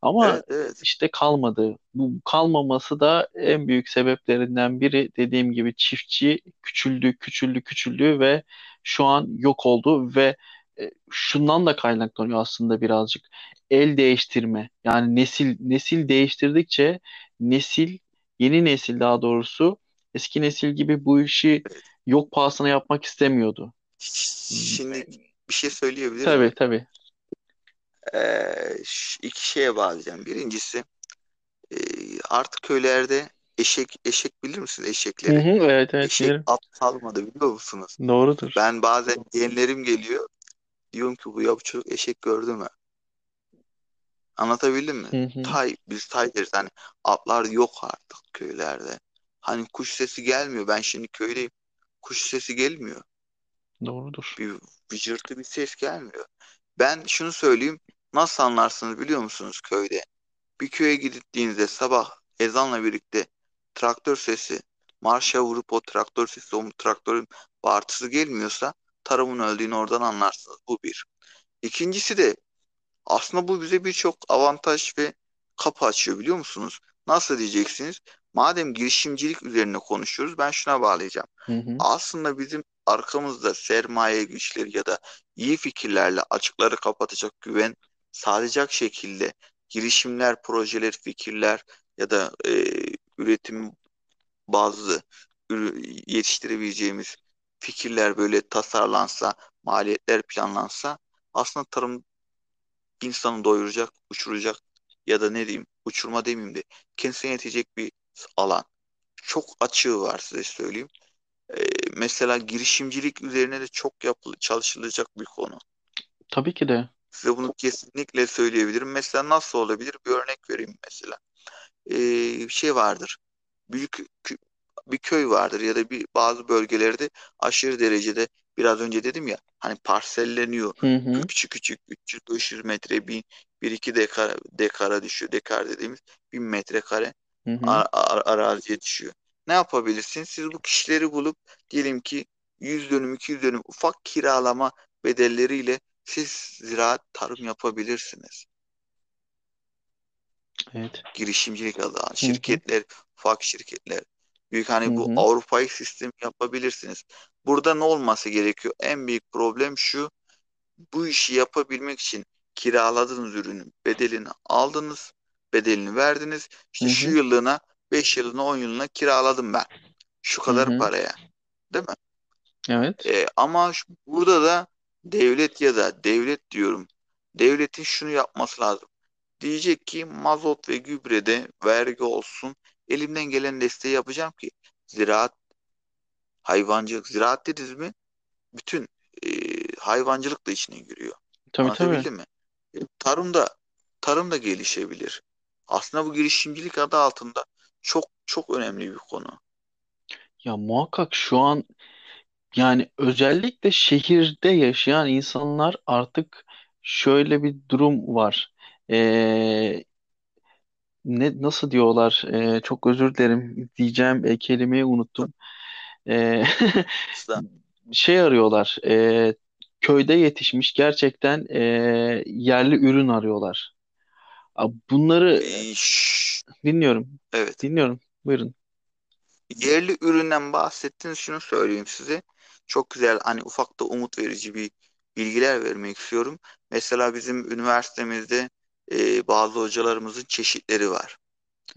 Ama Evet, evet. işte kalmadı. Bu kalmaması da en büyük sebeplerinden biri dediğim gibi çiftçi küçüldü, küçüldü, küçüldü ve şu an yok oldu ve e, şundan da kaynaklanıyor aslında birazcık. El değiştirme. Yani nesil nesil değiştirdikçe nesil yeni nesil daha doğrusu eski nesil gibi bu işi yok pahasına yapmak istemiyordu. Şimdi bir şey söyleyebilir Tabii tabii. Ee, iki şeye bağlayacağım. Birincisi e, artık köylerde eşek eşek bilir misiniz Hı eşekleri? hı, evet evet Eşek bilirim. at kalmadı biliyor musunuz? Doğrudur. Ben bazen yeğenlerim geliyor. Diyorum ki bu ya bu çocuk eşek gördü mü? Anlatabildim mi? Hı hı. Tay, biz tay deriz. Hani atlar yok artık köylerde. Hani kuş sesi gelmiyor. Ben şimdi köydeyim. kuş sesi gelmiyor. Doğrudur. Bir vıcırtı bir ses gelmiyor. Ben şunu söyleyeyim. Nasıl anlarsınız biliyor musunuz köyde? Bir köye gittiğinizde sabah ezanla birlikte traktör sesi marşa vurup o traktör sesi o traktörün bağırtısı gelmiyorsa tarımın öldüğünü oradan anlarsınız. Bu bir. İkincisi de aslında bu bize birçok avantaj ve kapı açıyor biliyor musunuz? Nasıl diyeceksiniz? Madem girişimcilik üzerine konuşuyoruz ben şuna bağlayacağım. Hı hı. Aslında bizim arkamızda sermaye güçleri ya da iyi fikirlerle açıkları kapatacak güven sağlayacak şekilde girişimler, projeler, fikirler ya da e, üretim bazı ürü- yetiştirebileceğimiz fikirler böyle tasarlansa, maliyetler planlansa aslında tarım insanı doyuracak, uçuracak ya da ne diyeyim uçurma demeyeyim de kendisine yetecek bir alan. Çok açığı var size söyleyeyim. Ee, mesela girişimcilik üzerine de çok yapılı, çalışılacak bir konu. Tabii ki de. Size bunu kesinlikle söyleyebilirim. Mesela nasıl olabilir? Bir örnek vereyim mesela. Ee, şey vardır. Büyük bir köy vardır ya da bir bazı bölgelerde aşırı derecede biraz önce dedim ya hani parselleniyor. Hı hı. Küçük küçük 300-500 metre bir, bir iki dekar, dekara düşüyor. Dekar dediğimiz 1000 metrekare Hı hı. ar- ar- araziye düşüyor. Ne yapabilirsiniz? Siz bu kişileri bulup diyelim ki 100 dönüm 200 dönüm ufak kiralama bedelleriyle siz ziraat tarım yapabilirsiniz. Evet. Girişimcilik adı Hı hı. şirketler, ufak şirketler. Büyük Hı hani bu hı. Avrupa'yı sistem yapabilirsiniz. Burada ne olması gerekiyor? En büyük problem şu. Bu işi yapabilmek için kiraladığınız ürünün bedelini aldınız, bedelini verdiniz. İşte şu hı. yıllığına, 5 yıllığına, 10 yıllığına kiraladım ben. Şu kadar hı. paraya. Değil mi? Evet. E, ama şu- burada da devlet ya da devlet diyorum. Devletin şunu yapması lazım. Diyecek ki mazot ve gübrede vergi olsun. Elimden gelen desteği yapacağım ki ziraat, hayvancılık, ziraat dediniz mi? Bütün e, hayvancılık da içine giriyor. Tabii tabii. Mi? E, tarım da tarım da gelişebilir. Aslında bu girişimcilik adı altında çok çok önemli bir konu. Ya muhakkak şu an yani özellikle şehirde yaşayan insanlar artık şöyle bir durum var. Ee, ne nasıl diyorlar? Ee, çok özür dilerim diyeceğim e, kelimeyi unuttum. Ee, Aslında <laughs> şey arıyorlar. e, köyde yetişmiş gerçekten e, yerli ürün arıyorlar. Abi Bunları e, şş, dinliyorum. evet. Dinliyorum. Buyurun. Yerli üründen bahsettiniz şunu söyleyeyim size. Çok güzel hani ufak da umut verici bir bilgiler vermek istiyorum. Mesela bizim üniversitemizde e, bazı hocalarımızın çeşitleri var.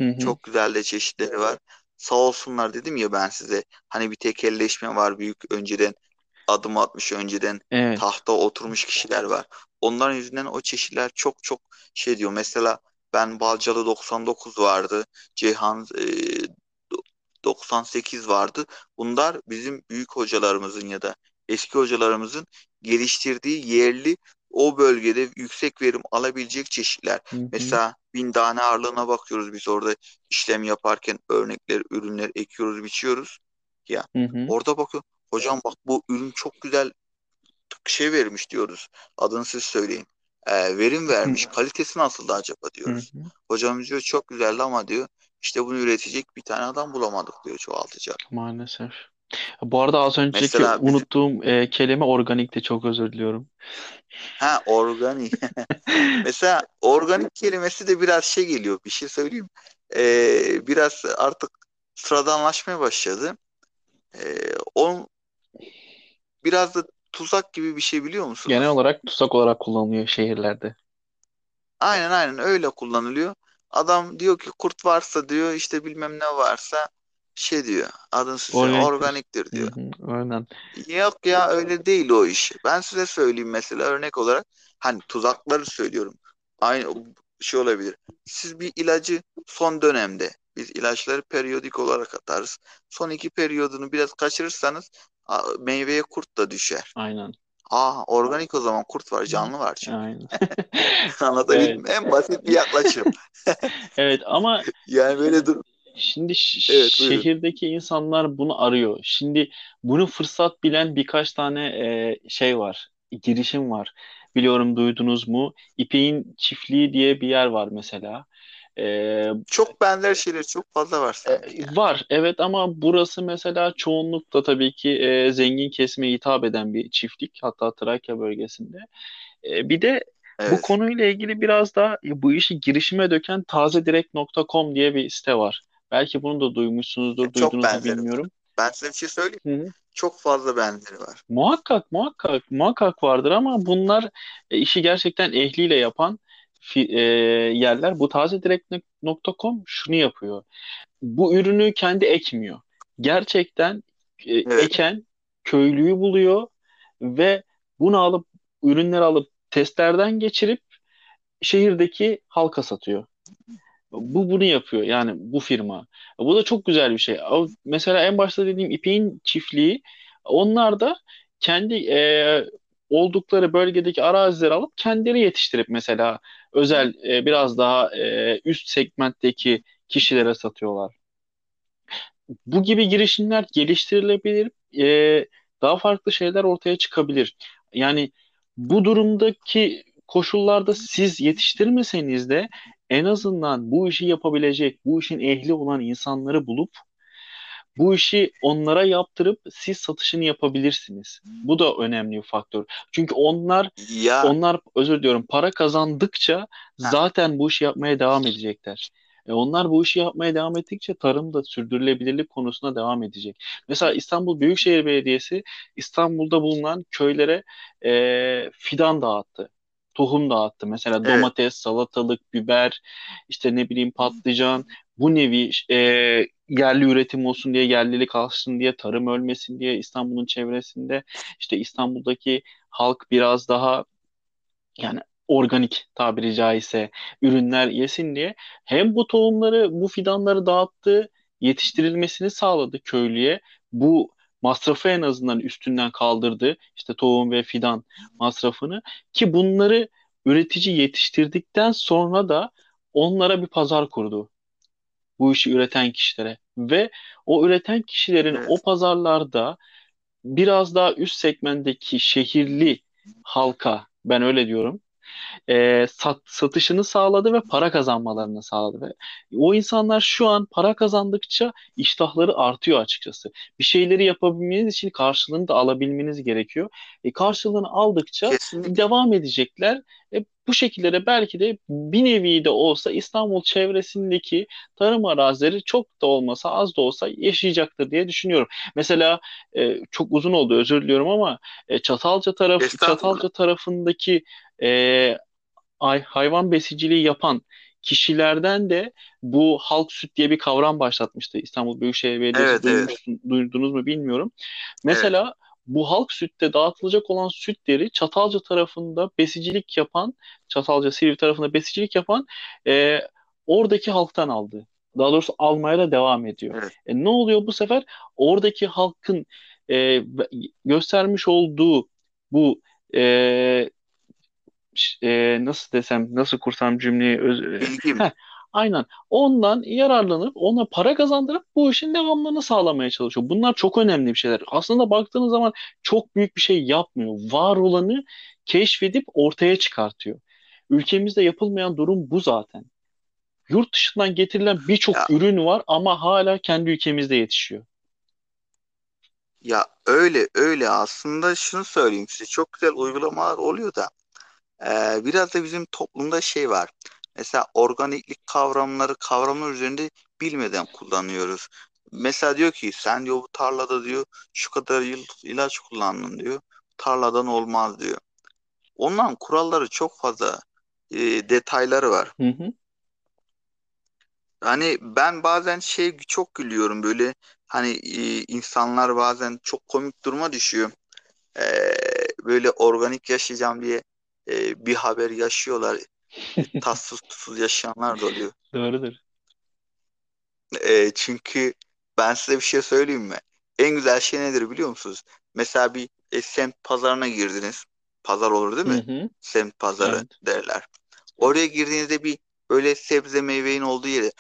Hı hı. Çok güzel de çeşitleri var. Sağ olsunlar dedim ya ben size. Hani bir tekelleşme var büyük önceden adım atmış önceden Evet. tahta oturmuş kişiler var. Onların yüzünden o çeşitler çok çok şey diyor. Mesela ben Balcalı 99 vardı. Ceyhan e, 98 vardı. Bunlar bizim büyük hocalarımızın ya da eski hocalarımızın geliştirdiği yerli o bölgede yüksek verim alabilecek çeşitler. Hı hı. Mesela bin tane ağırlığına bakıyoruz biz orada işlem yaparken örnekler, ürünler ekiyoruz, biçiyoruz. Ya Hı hı. orada bakın hocam bak bu ürün çok güzel şey vermiş diyoruz. Adını siz söyleyin. Ee, verim vermiş. Kalitesi nasıldı acaba Hı diyoruz. hı. Hocam diyor çok güzeldi ama diyor işte bunu üretecek bir tane adam bulamadık diyor çoğaltacak. Maalesef. Bu arada az önceki Mesela bizim unuttuğum e, kelime organikti. Çok özür diliyorum. ha organik. <laughs> Mesela organik kelimesi de biraz şey geliyor. Bir şey söyleyeyim. Ee, biraz artık sıradanlaşmaya başladı. Ee, o biraz da tuzak gibi bir şey biliyor Genel musunuz? olarak tutsak olarak kullanılıyor şehirlerde. Aynen aynen öyle kullanılıyor. Adam diyor ki kurt varsa diyor işte bilmem ne varsa şey diyor adın size Organiktir. organiktir diyor. hı. Aynen. Yok ya öyle değil o iş. Ben size söyleyeyim mesela örnek olarak hani tuzakları söylüyorum. Aynı şey olabilir. Siz bir ilacı son dönemde biz ilaçları periyodik olarak atarız. Son iki periyodunu biraz kaçırırsanız meyveye kurt da düşer. Aynen. Aa organik o zaman kurt var canlı var çünkü. Aynen. <laughs> Anlatabildim Evet. En basit bir yaklaşım. <laughs> Evet ama <laughs> Yani böyle dur. Şimdi Evet buyurun. şehirdeki insanlar bunu arıyor. Şimdi bunu fırsat bilen birkaç tane e, şey var, girişim var. Biliyorum duydunuz mu? İpek'in Çiftliği diye bir yer var mesela. E, Çok benzer şeyler çok fazla var e, var evet ama burası mesela çoğunlukla tabii ki e, zengin kesime hitap eden bir çiftlik. Hatta Trakya bölgesinde. E, bir de bu Evet. konuyla ilgili biraz da bu işi girişime döken tazedirekt.com diye bir site var. Belki bunu da duymuşsunuzdur, benzeri var. bilmiyorum. Ben size bir şey söyleyeyim. Hı hı. Çok fazla benzeri var. Muhakkak, muhakkak, muhakkak vardır ama bunlar e, işi gerçekten ehliyle yapan fi- e, yerler. Bu tazedirekt.com şunu yapıyor. Bu ürünü kendi ekmiyor. Gerçekten e, Evet. eken köylüyü buluyor ve bunu alıp ürünleri alıp testlerden geçirip şehirdeki halka satıyor. Bu bunu yapıyor yani bu firma. Bu da çok güzel bir şey. Mesela en başta dediğim İpek'in çiftliği onlar da kendi e, oldukları bölgedeki arazileri alıp kendileri yetiştirip mesela özel e, biraz daha e, üst segmentteki kişilere satıyorlar. Bu gibi girişimler geliştirilebilir, e, daha farklı şeyler ortaya çıkabilir. Yani bu durumdaki koşullarda siz yetiştirmeseniz de en azından bu işi yapabilecek, bu işin ehli olan insanları bulup bu işi onlara yaptırıp siz satışını yapabilirsiniz. Bu da önemli bir faktör. Çünkü onlar Ya onlar özür diliyorum para kazandıkça zaten bu işi yapmaya devam edecekler. E onlar bu işi yapmaya devam ettikçe tarım da sürdürülebilirlik konusuna devam edecek. Mesela İstanbul Büyükşehir Belediyesi İstanbul'da bulunan köylere e, fidan dağıttı. Tohum dağıttı. Mesela evet, domates, salatalık, biber, işte ne bileyim patlıcan. Bu nevi e, yerli üretim olsun diye, yerlilik alsın diye, tarım ölmesin diye İstanbul'un çevresinde işte İstanbul'daki halk biraz daha yani organik tabiri caizse ürünler yesin diye hem bu tohumları, bu fidanları dağıttı, yetiştirilmesini sağladı köylüye. Bu masrafı en azından üstünden kaldırdı. İşte tohum ve fidan masrafını ki bunları üretici yetiştirdikten sonra da onlara bir pazar kurdu. Bu işi üreten kişilere ve o üreten kişilerin o evet, pazarlarda biraz daha üst segmentteki şehirli halka ben öyle diyorum e, sat, satışını sağladı ve para kazanmalarını sağladı. Ve o insanlar şu an para kazandıkça iştahları artıyor açıkçası. Bir şeyleri yapabilmeniz için karşılığını da alabilmeniz gerekiyor. E, karşılığını aldıkça kesinlikle. devam edecekler. E, bu şekilde de belki de bir nevi de olsa İstanbul çevresindeki tarım arazileri çok da olmasa az da olsa yaşayacaktır diye düşünüyorum. Mesela e, çok uzun oldu özür diliyorum ama e, Çatalca taraf. Çatalca tarafındaki e, ay- hayvan besiciliği yapan kişilerden de bu halk süt diye bir kavram başlatmıştı İstanbul Büyükşehir Belediyesi Evet, evet, duymuşsun, duydunuz mu bilmiyorum. evet, Mesela bu halk sütte dağıtılacak olan sütleri Çatalca tarafında besicilik yapan, Çatalca Silivri tarafında besicilik yapan e, oradaki halktan aldı. Daha doğrusu almaya da devam ediyor. evet. E, ne oluyor bu sefer? Oradaki halkın e, göstermiş olduğu bu e, e, nasıl desem, nasıl kursam cümleyi öz e, heh, aynen ondan yararlanıp ona para kazandırıp bu işin devamlılığını sağlamaya çalışıyor. Bunlar çok önemli bir şeyler. Aslında baktığınız zaman çok büyük bir şey yapmıyor. Var olanı keşfedip ortaya çıkartıyor. Ülkemizde yapılmayan durum bu zaten. Yurt dışından getirilen birçok ürün var ama hala kendi ülkemizde yetişiyor. ya öyle öyle aslında şunu söyleyeyim size çok güzel uygulamalar oluyor da Ee, biraz da bizim toplumda şey var. Mesela organiklik kavramları kavramlar üzerinde bilmeden kullanıyoruz. Mesela diyor ki sen diyor bu tarlada diyor şu kadar yıl ilaç kullandın diyor. Tarladan olmaz diyor. Onların kuralları çok fazla e, detayları var. Hı hı. Hani ben bazen şey çok gülüyorum böyle hani e, insanlar bazen çok komik duruma düşüyor. Ee, böyle organik yaşayacağım diye e, bir haber yaşıyorlar. <laughs> tatsız tuzsuz yaşayanlar da oluyor. Doğrudur. E, çünkü ben size bir şey söyleyeyim mi? En güzel şey nedir biliyor musunuz? Mesela bir e, semt pazarına girdiniz. Pazar olur değil Hı mi? hı. Semt pazarı Evet. derler. Oraya girdiğinizde bir böyle sebze meyvenin olduğu yere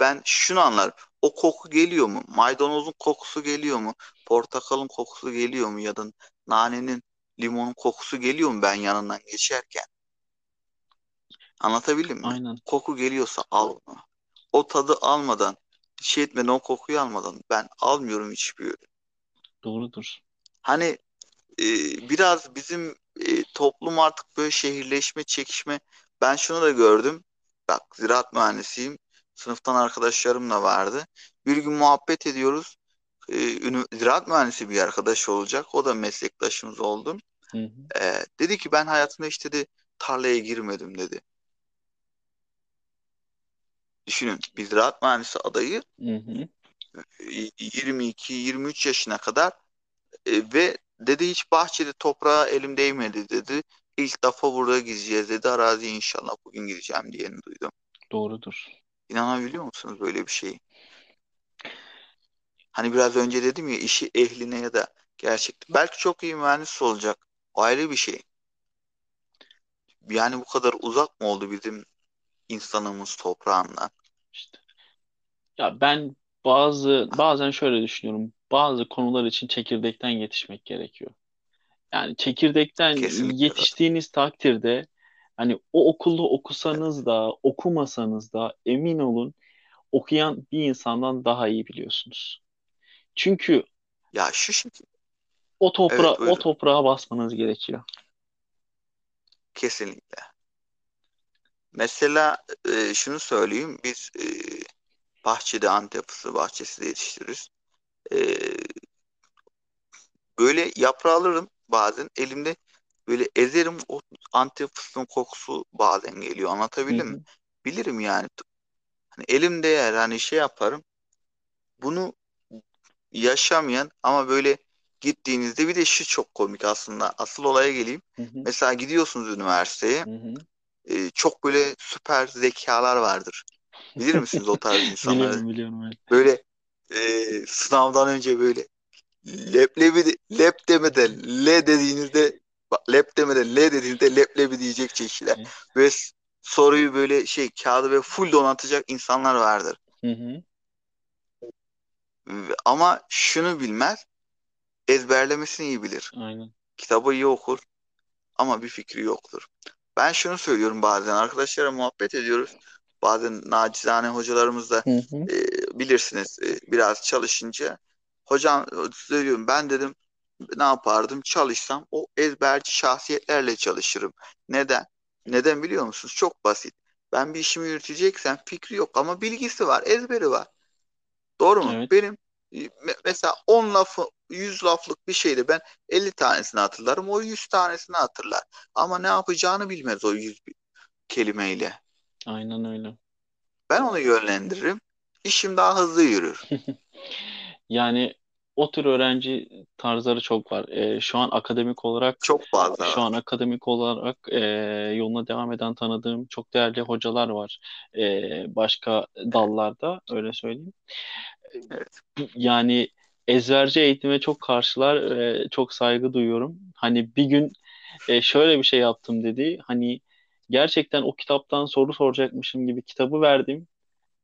ben şunu anlarım. o koku geliyor mu? Maydanozun kokusu geliyor mu? Portakalın kokusu geliyor mu? Ya da nanenin, limonun kokusu geliyor mu ben yanından geçerken? Anlatabildim mi? Aynen. Koku geliyorsa al bunu. O tadı almadan, şey etmeden, o kokuyu almadan ben almıyorum hiçbir ürün. Doğrudur. Hani e, biraz bizim e, toplum artık böyle şehirleşme, çekişme. Ben şunu da gördüm. Bak ziraat mühendisiyim. Sınıftan arkadaşlarım da vardı. Bir gün muhabbet ediyoruz. E, ziraat mühendisi bir arkadaş olacak. O da meslektaşımız oldu. Hı hı. E, dedi ki ben hayatımda hiç dedi tarlaya girmedim dedi. Düşünün bir ziraat mühendisi adayı Hı hı. 22-23 yaşına kadar e, ve dedi hiç bahçede toprağa elim değmedi dedi. İlk defa burada gideceğiz dedi. Araziye inşallah bugün gideceğim diyeni duydum. Doğrudur. İnanabiliyor musunuz böyle bir şeyi? Hani biraz önce dedim ya işi ehline ya da gerçekten belki çok iyi mühendis olacak. O ayrı bir şey. Yani bu kadar uzak mı oldu bizim insanımız toprağından? İşte. Ya ben bazı bazen şöyle düşünüyorum. Bazı konular için çekirdekten yetişmek gerekiyor. Yani çekirdekten Kesinlikle yetiştiğiniz takdirde hani o okulda okusanız da okumasanız da emin olun okuyan bir insandan daha iyi biliyorsunuz. Çünkü Ya şu şekilde. o toprağa Evet o toprağa basmanız gerekiyor. Kesinlikle. Mesela e, şunu söyleyeyim. Biz e, bahçede Antep fıstığı bahçesi de yetiştiririz. E, böyle yaprağı alırım bazen elimde böyle ezerim o Antep fıstığın kokusu bazen geliyor. Anlatabildim mi? hı. Bilirim yani. Hani elimde yer hani şey yaparım. Bunu yaşamayan ama böyle gittiğinizde bir de şu çok komik aslında. Asıl olaya geleyim. Hı hı. Mesela gidiyorsunuz üniversiteye. Hı hı. e, çok böyle süper zekalar vardır. Bilir misiniz o tarz <laughs> insanları? Biliyorum biliyorum evet. Böyle e, sınavdan önce böyle leblebi de- lep demeden le dediğinizde bak, lep demeden le dediğinizde leblebi diyecek kişiler. Evet. Ve soruyu böyle şey kağıdı ve full donatacak insanlar vardır. Hı hı. Ama şunu bilmez, ezberlemesini iyi bilir. Aynen. Kitabı iyi okur ama bir fikri yoktur. Ben şunu söylüyorum bazen arkadaşlara muhabbet ediyoruz. Bazen nacizane hocalarımız da Hı hı. e, bilirsiniz e, biraz çalışınca hocam söylüyorum ben dedim ne yapardım çalışsam o ezberci şahsiyetlerle çalışırım. Neden? Neden biliyor musunuz? Çok basit. Ben bir işimi yürüteceksem fikri yok ama bilgisi var, ezberi var. Doğru mu? Evet. Benim e, me- mesela 10 lafı 100 laflık bir şeyde ben 50 tanesini hatırlarım. O 100 tanesini hatırlar. Ama ne yapacağını bilmez o 100 bi- kelimeyle. Aynen öyle. Ben onu yönlendiririm. İşim daha hızlı yürür. <laughs> Yani o tür öğrenci tarzları çok var. Ee, şu an akademik olarak Çok fazla şu an akademik olarak e, yoluna devam eden tanıdığım çok değerli hocalar var. Ee, başka dallarda öyle söyleyeyim. Evet. Yani ezberci eğitime çok karşılar, e, çok saygı duyuyorum. Hani bir gün e, şöyle bir şey yaptım dedi. Hani gerçekten o kitaptan soru soracakmışım gibi kitabı verdim.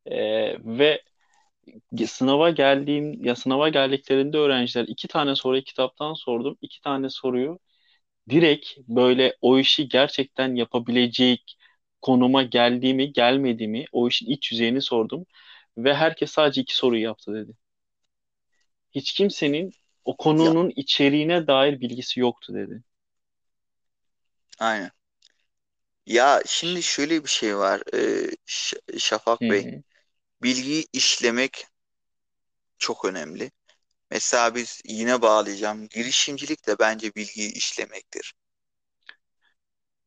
E, ve sınava geldiğim ya sınava geldiklerinde öğrenciler iki tane soruyu kitaptan sordum. İki tane soruyu direkt böyle o işi gerçekten yapabilecek konuma geldiğimi, gelmediğimi, o işin iç yüzeyini sordum. Ve herkes sadece iki soruyu yaptı dedi. Hiç kimsenin o Ya konunun içeriğine dair bilgisi yoktu dedi. aynen. Ya şimdi şöyle bir şey var. Ee, Ş- Şafak Bey. Bilgiyi işlemek çok önemli. Mesela biz yine bağlayacağım. Girişimcilik de bence bilgiyi işlemektir.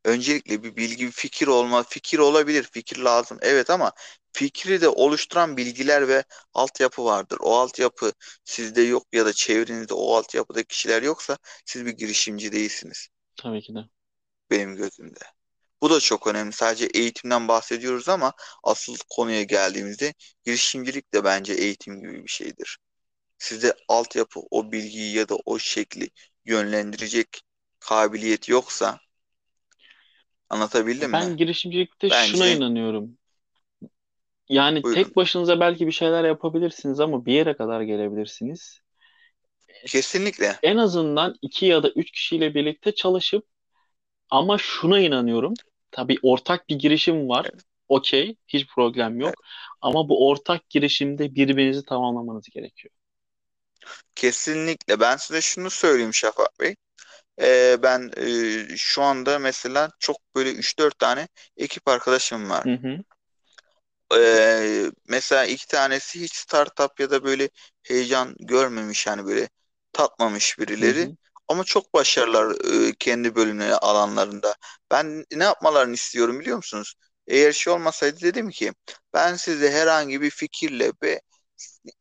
Öncelikle bir bilgi, bir fikir olma, fikir olabilir, fikir lazım. Evet ama fikri de oluşturan bilgiler ve altyapı vardır. O altyapı sizde yok ya da çevrenizde o altyapıda kişiler yoksa siz bir girişimci değilsiniz tabii ki de. benim gözümde. Bu da çok önemli. Sadece eğitimden bahsediyoruz ama asıl konuya geldiğimizde girişimcilik de bence eğitim gibi bir şeydir. Sizde altyapı, o bilgiyi ya da o şekli yönlendirecek kabiliyet yoksa anlatabildim Ben mi? girişimcilikte şuna Bence inanıyorum. Yani Buyurun. tek başınıza belki bir şeyler yapabilirsiniz ama bir yere kadar gelebilirsiniz. Kesinlikle. En azından iki ya da üç kişiyle birlikte çalışıp ama şuna inanıyorum. Tabii ortak bir girişim var. Evet, Okey, hiç problem evet. yok. Ama bu ortak girişimde birbirinizi tamamlamanız gerekiyor. Kesinlikle. Ben size şunu söyleyeyim Şafak Bey. Ee, ben e, şu anda mesela çok böyle üç dört tane ekip arkadaşım var. Hı hı, Ee, mesela iki tanesi hiç startup ya da böyle heyecan görmemiş yani böyle tatmamış hı birileri. hı, Ama çok başarılar e, kendi bölümleri alanlarında. Ben ne yapmalarını istiyorum biliyor musunuz? Eğer şey olmasaydı dedim ki ben size herhangi bir fikirle ve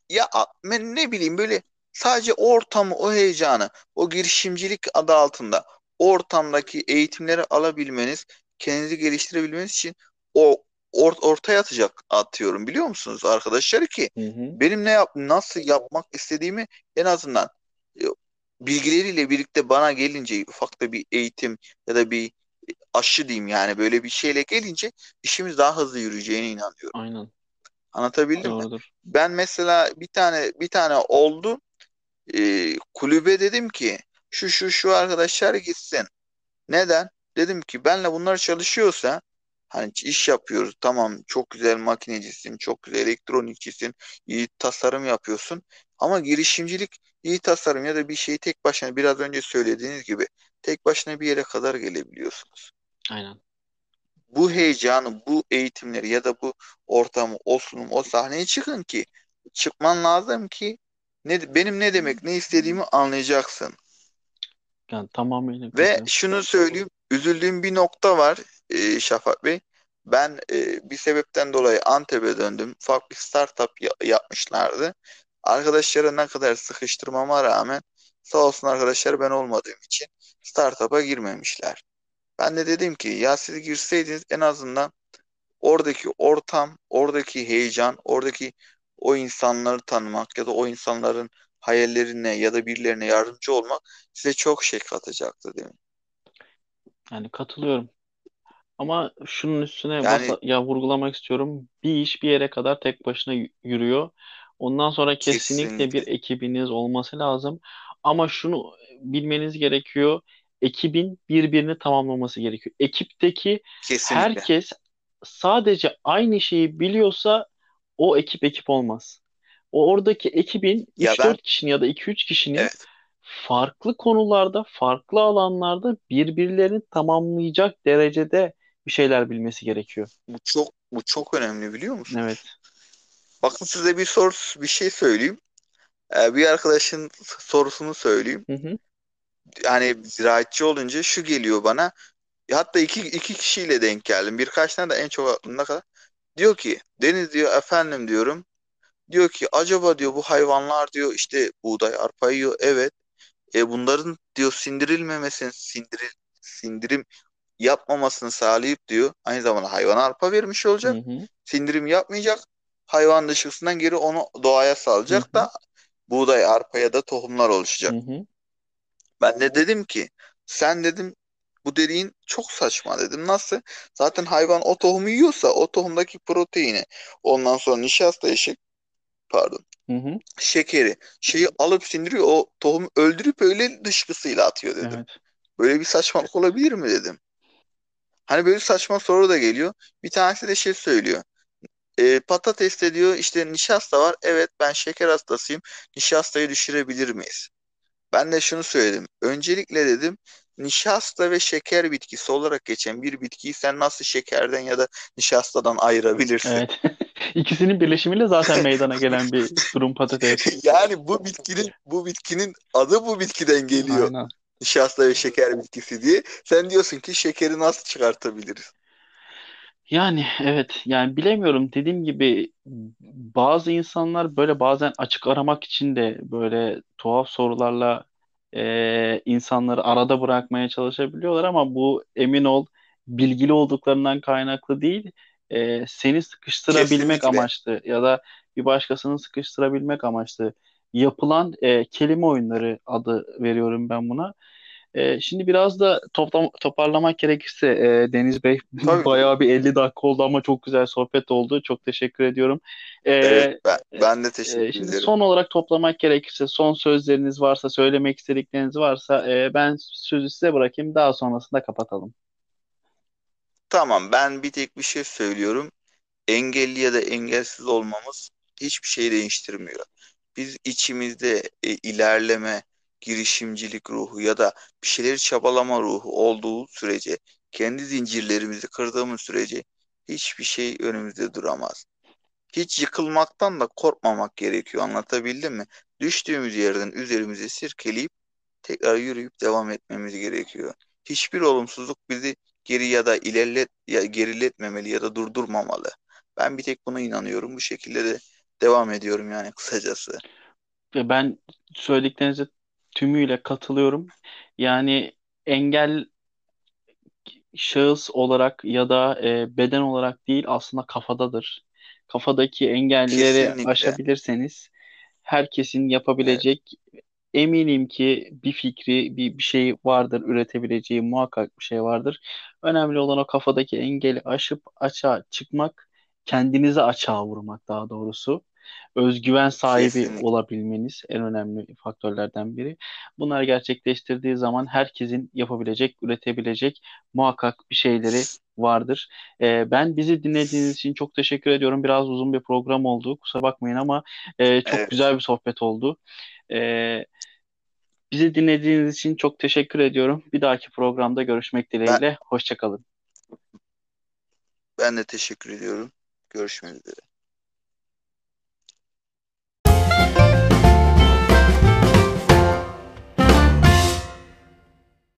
ya ben ne bileyim böyle sadece ortamı, o heyecanı, o girişimcilik adı altında ortamdaki eğitimleri alabilmeniz, kendinizi geliştirebilmeniz için o or- ortaya atacak atıyorum biliyor musunuz arkadaşlar ki hı hı. benim ne yap nasıl yapmak istediğimi en azından bilgileriyle birlikte bana gelince ufak da bir eğitim ya da bir aşı diyeyim yani böyle bir şeyle gelince işimiz daha hızlı yürüyeceğine inanıyorum. Aynen, Anlatabildim mi? doğrudur. Ben mesela bir tane bir tane oldu e, kulübe dedim ki şu şu şu arkadaşlar gitsin. Neden? Dedim ki benle bunlar çalışıyorsa hani iş yapıyoruz tamam çok güzel makinecisin, çok güzel elektronikçisin, iyi tasarım yapıyorsun ama girişimcilik iyi tasarım ya da bir şeyi tek başına biraz önce söylediğiniz gibi tek başına bir yere kadar gelebiliyorsunuz. Aynen. Bu heyecanı, bu eğitimleri ya da bu ortamı, o sunum, o sahneye çıkın ki çıkman lazım ki ne, benim ne demek, ne istediğimi anlayacaksın. Yani tamamıyla Ve şunu söyleyeyim, üzüldüğüm bir nokta var e, Şafak Bey. Ben e, bir sebepten dolayı Antep'e döndüm. Ufak bir startup ya- yapmışlardı. Arkadaşlara ne kadar sıkıştırmama rağmen sağ olsun arkadaşlar ben olmadığım için startup'a girmemişler. Ben de dedim ki ya siz girseydiniz en azından oradaki ortam, oradaki heyecan, oradaki o insanları tanımak ya da o insanların hayallerine ya da birilerine yardımcı olmak size çok şey katacaktı değil mi? Yani katılıyorum. Ama şunun üstüne Yani basa ya vurgulamak istiyorum. Bir iş bir yere kadar tek başına yürüyor. Ondan sonra kesinlikle bir kesinlikle, ekibiniz olması lazım. Ama şunu bilmeniz gerekiyor. Ekibin birbirini tamamlaması gerekiyor. Ekipteki kesinlikle. herkes sadece aynı şeyi biliyorsa o ekip ekip olmaz. O oradaki ekibin Ya üç ben dört kişinin ya da iki üç kişinin evet farklı konularda, farklı alanlarda birbirlerini tamamlayacak derecede bir şeyler bilmesi gerekiyor. bu çok bu çok önemli biliyor musunuz? Evet. Bakın size bir soru bir şey söyleyeyim. Ee, bir arkadaşın sorusunu söyleyeyim. Hı hı. Yani ziraatçı olunca şu geliyor bana. Hatta iki, iki kişiyle denk geldim. Birkaç tane de en çok aklımda kadar. Diyor ki Deniz diyor efendim diyorum. Diyor ki acaba diyor bu hayvanlar diyor işte buğday arpa yiyor. Evet. E bunların diyor sindirilmemesini sindiril sindirim yapmamasını sağlayıp diyor aynı zamanda hayvana arpa vermiş Hı olacak. hı. Sindirim yapmayacak. Hayvan dışkısından geri onu doğaya salacak hı. da buğday arpa ya da tohumlar oluşacak. hı. Ben de dedim ki sen dedim bu dediğin çok saçma dedim. Nasıl? Zaten hayvan o tohumu yiyorsa o tohumdaki proteini ondan sonra nişasta eşik pardon Hı hı. şekeri şeyi alıp sindiriyor o tohumu öldürüp öyle dışkısıyla atıyor dedim. Evet. Böyle bir saçmalık olabilir mi dedim. Hani böyle saçma soru da geliyor. Bir tanesi de şey söylüyor. E, patateste diyor işte nişasta var. Evet ben şeker hastasıyım. Nişastayı düşürebilir miyiz? Ben de şunu söyledim. Öncelikle dedim nişasta ve şeker bitkisi olarak geçen bir bitkiyi sen nasıl şekerden ya da nişastadan ayırabilirsin? Evet. <laughs> İkisinin birleşimiyle zaten <laughs> meydana gelen bir durum patates. Yani bu bitkinin bu bitkinin adı bu bitkiden geliyor. Aynen. Nişasta ve şeker bitkisi diye. Sen diyorsun ki şekeri nasıl çıkartabiliriz? Yani evet yani bilemiyorum dediğim gibi bazı insanlar böyle bazen açık aramak için de böyle tuhaf sorularla e, insanları arada bırakmaya çalışabiliyorlar ama bu emin ol bilgili olduklarından kaynaklı değil e, seni sıkıştırabilmek Kesinlikle. amaçlı ya da bir başkasını sıkıştırabilmek amaçlı yapılan e, kelime oyunları adı veriyorum ben buna. E, şimdi biraz da toplam, toparlamak gerekirse e, Deniz Bey <laughs> Tabii bayağı bir 50 dakika oldu ama çok güzel sohbet oldu. Çok teşekkür ediyorum. E, evet ben, e, ben de e, teşekkür şimdi ederim. son olarak toplamak gerekirse son sözleriniz varsa, söylemek istedikleriniz varsa e, ben sözü size bırakayım. Daha sonrasında kapatalım. Tamam ben bir tek bir şey söylüyorum. Engelli ya da engelsiz olmamız hiçbir şey değiştirmiyor. Biz içimizde e, ilerleme, girişimcilik ruhu ya da bir şeyleri çabalama ruhu olduğu sürece, kendi zincirlerimizi kırdığımız sürece hiçbir şey önümüzde duramaz. Hiç yıkılmaktan da korkmamak gerekiyor. Anlatabildim mi? Düştüğümüz yerden üzerimize sirkeleyip tekrar yürüyüp devam etmemiz gerekiyor. Hiçbir olumsuzluk bizi geri ya da ilerlet ya geriletmemeli ya da durdurmamalı. Ben bir tek buna inanıyorum. Bu şekilde de devam ediyorum yani kısacası. Ben söylediklerinize tümüyle katılıyorum. Yani engel şahıs olarak ya da e, beden olarak değil aslında kafadadır. Kafadaki engelleri Kesinlikle. aşabilirseniz herkesin Evet, yapabilecek eminim ki bir fikri, bir, bir şey vardır, üretebileceği muhakkak bir şey vardır. Önemli olan o kafadaki engeli aşıp açığa çıkmak, kendinizi açığa vurmak daha doğrusu özgüven sahibi kesinlikle. olabilmeniz en önemli faktörlerden biri. Bunlar gerçekleştirdiği zaman herkesin yapabilecek, üretebilecek muhakkak bir şeyleri vardır. Ee, ben bizi dinlediğiniz için çok teşekkür ediyorum. Biraz uzun bir program oldu. Kusura bakmayın ama e, çok Evet. güzel bir sohbet oldu. Ee, bizi dinlediğiniz için çok teşekkür ediyorum. Bir dahaki programda görüşmek Ben dileğiyle. Hoşça kalın. ben de teşekkür ediyorum. Görüşmek üzere.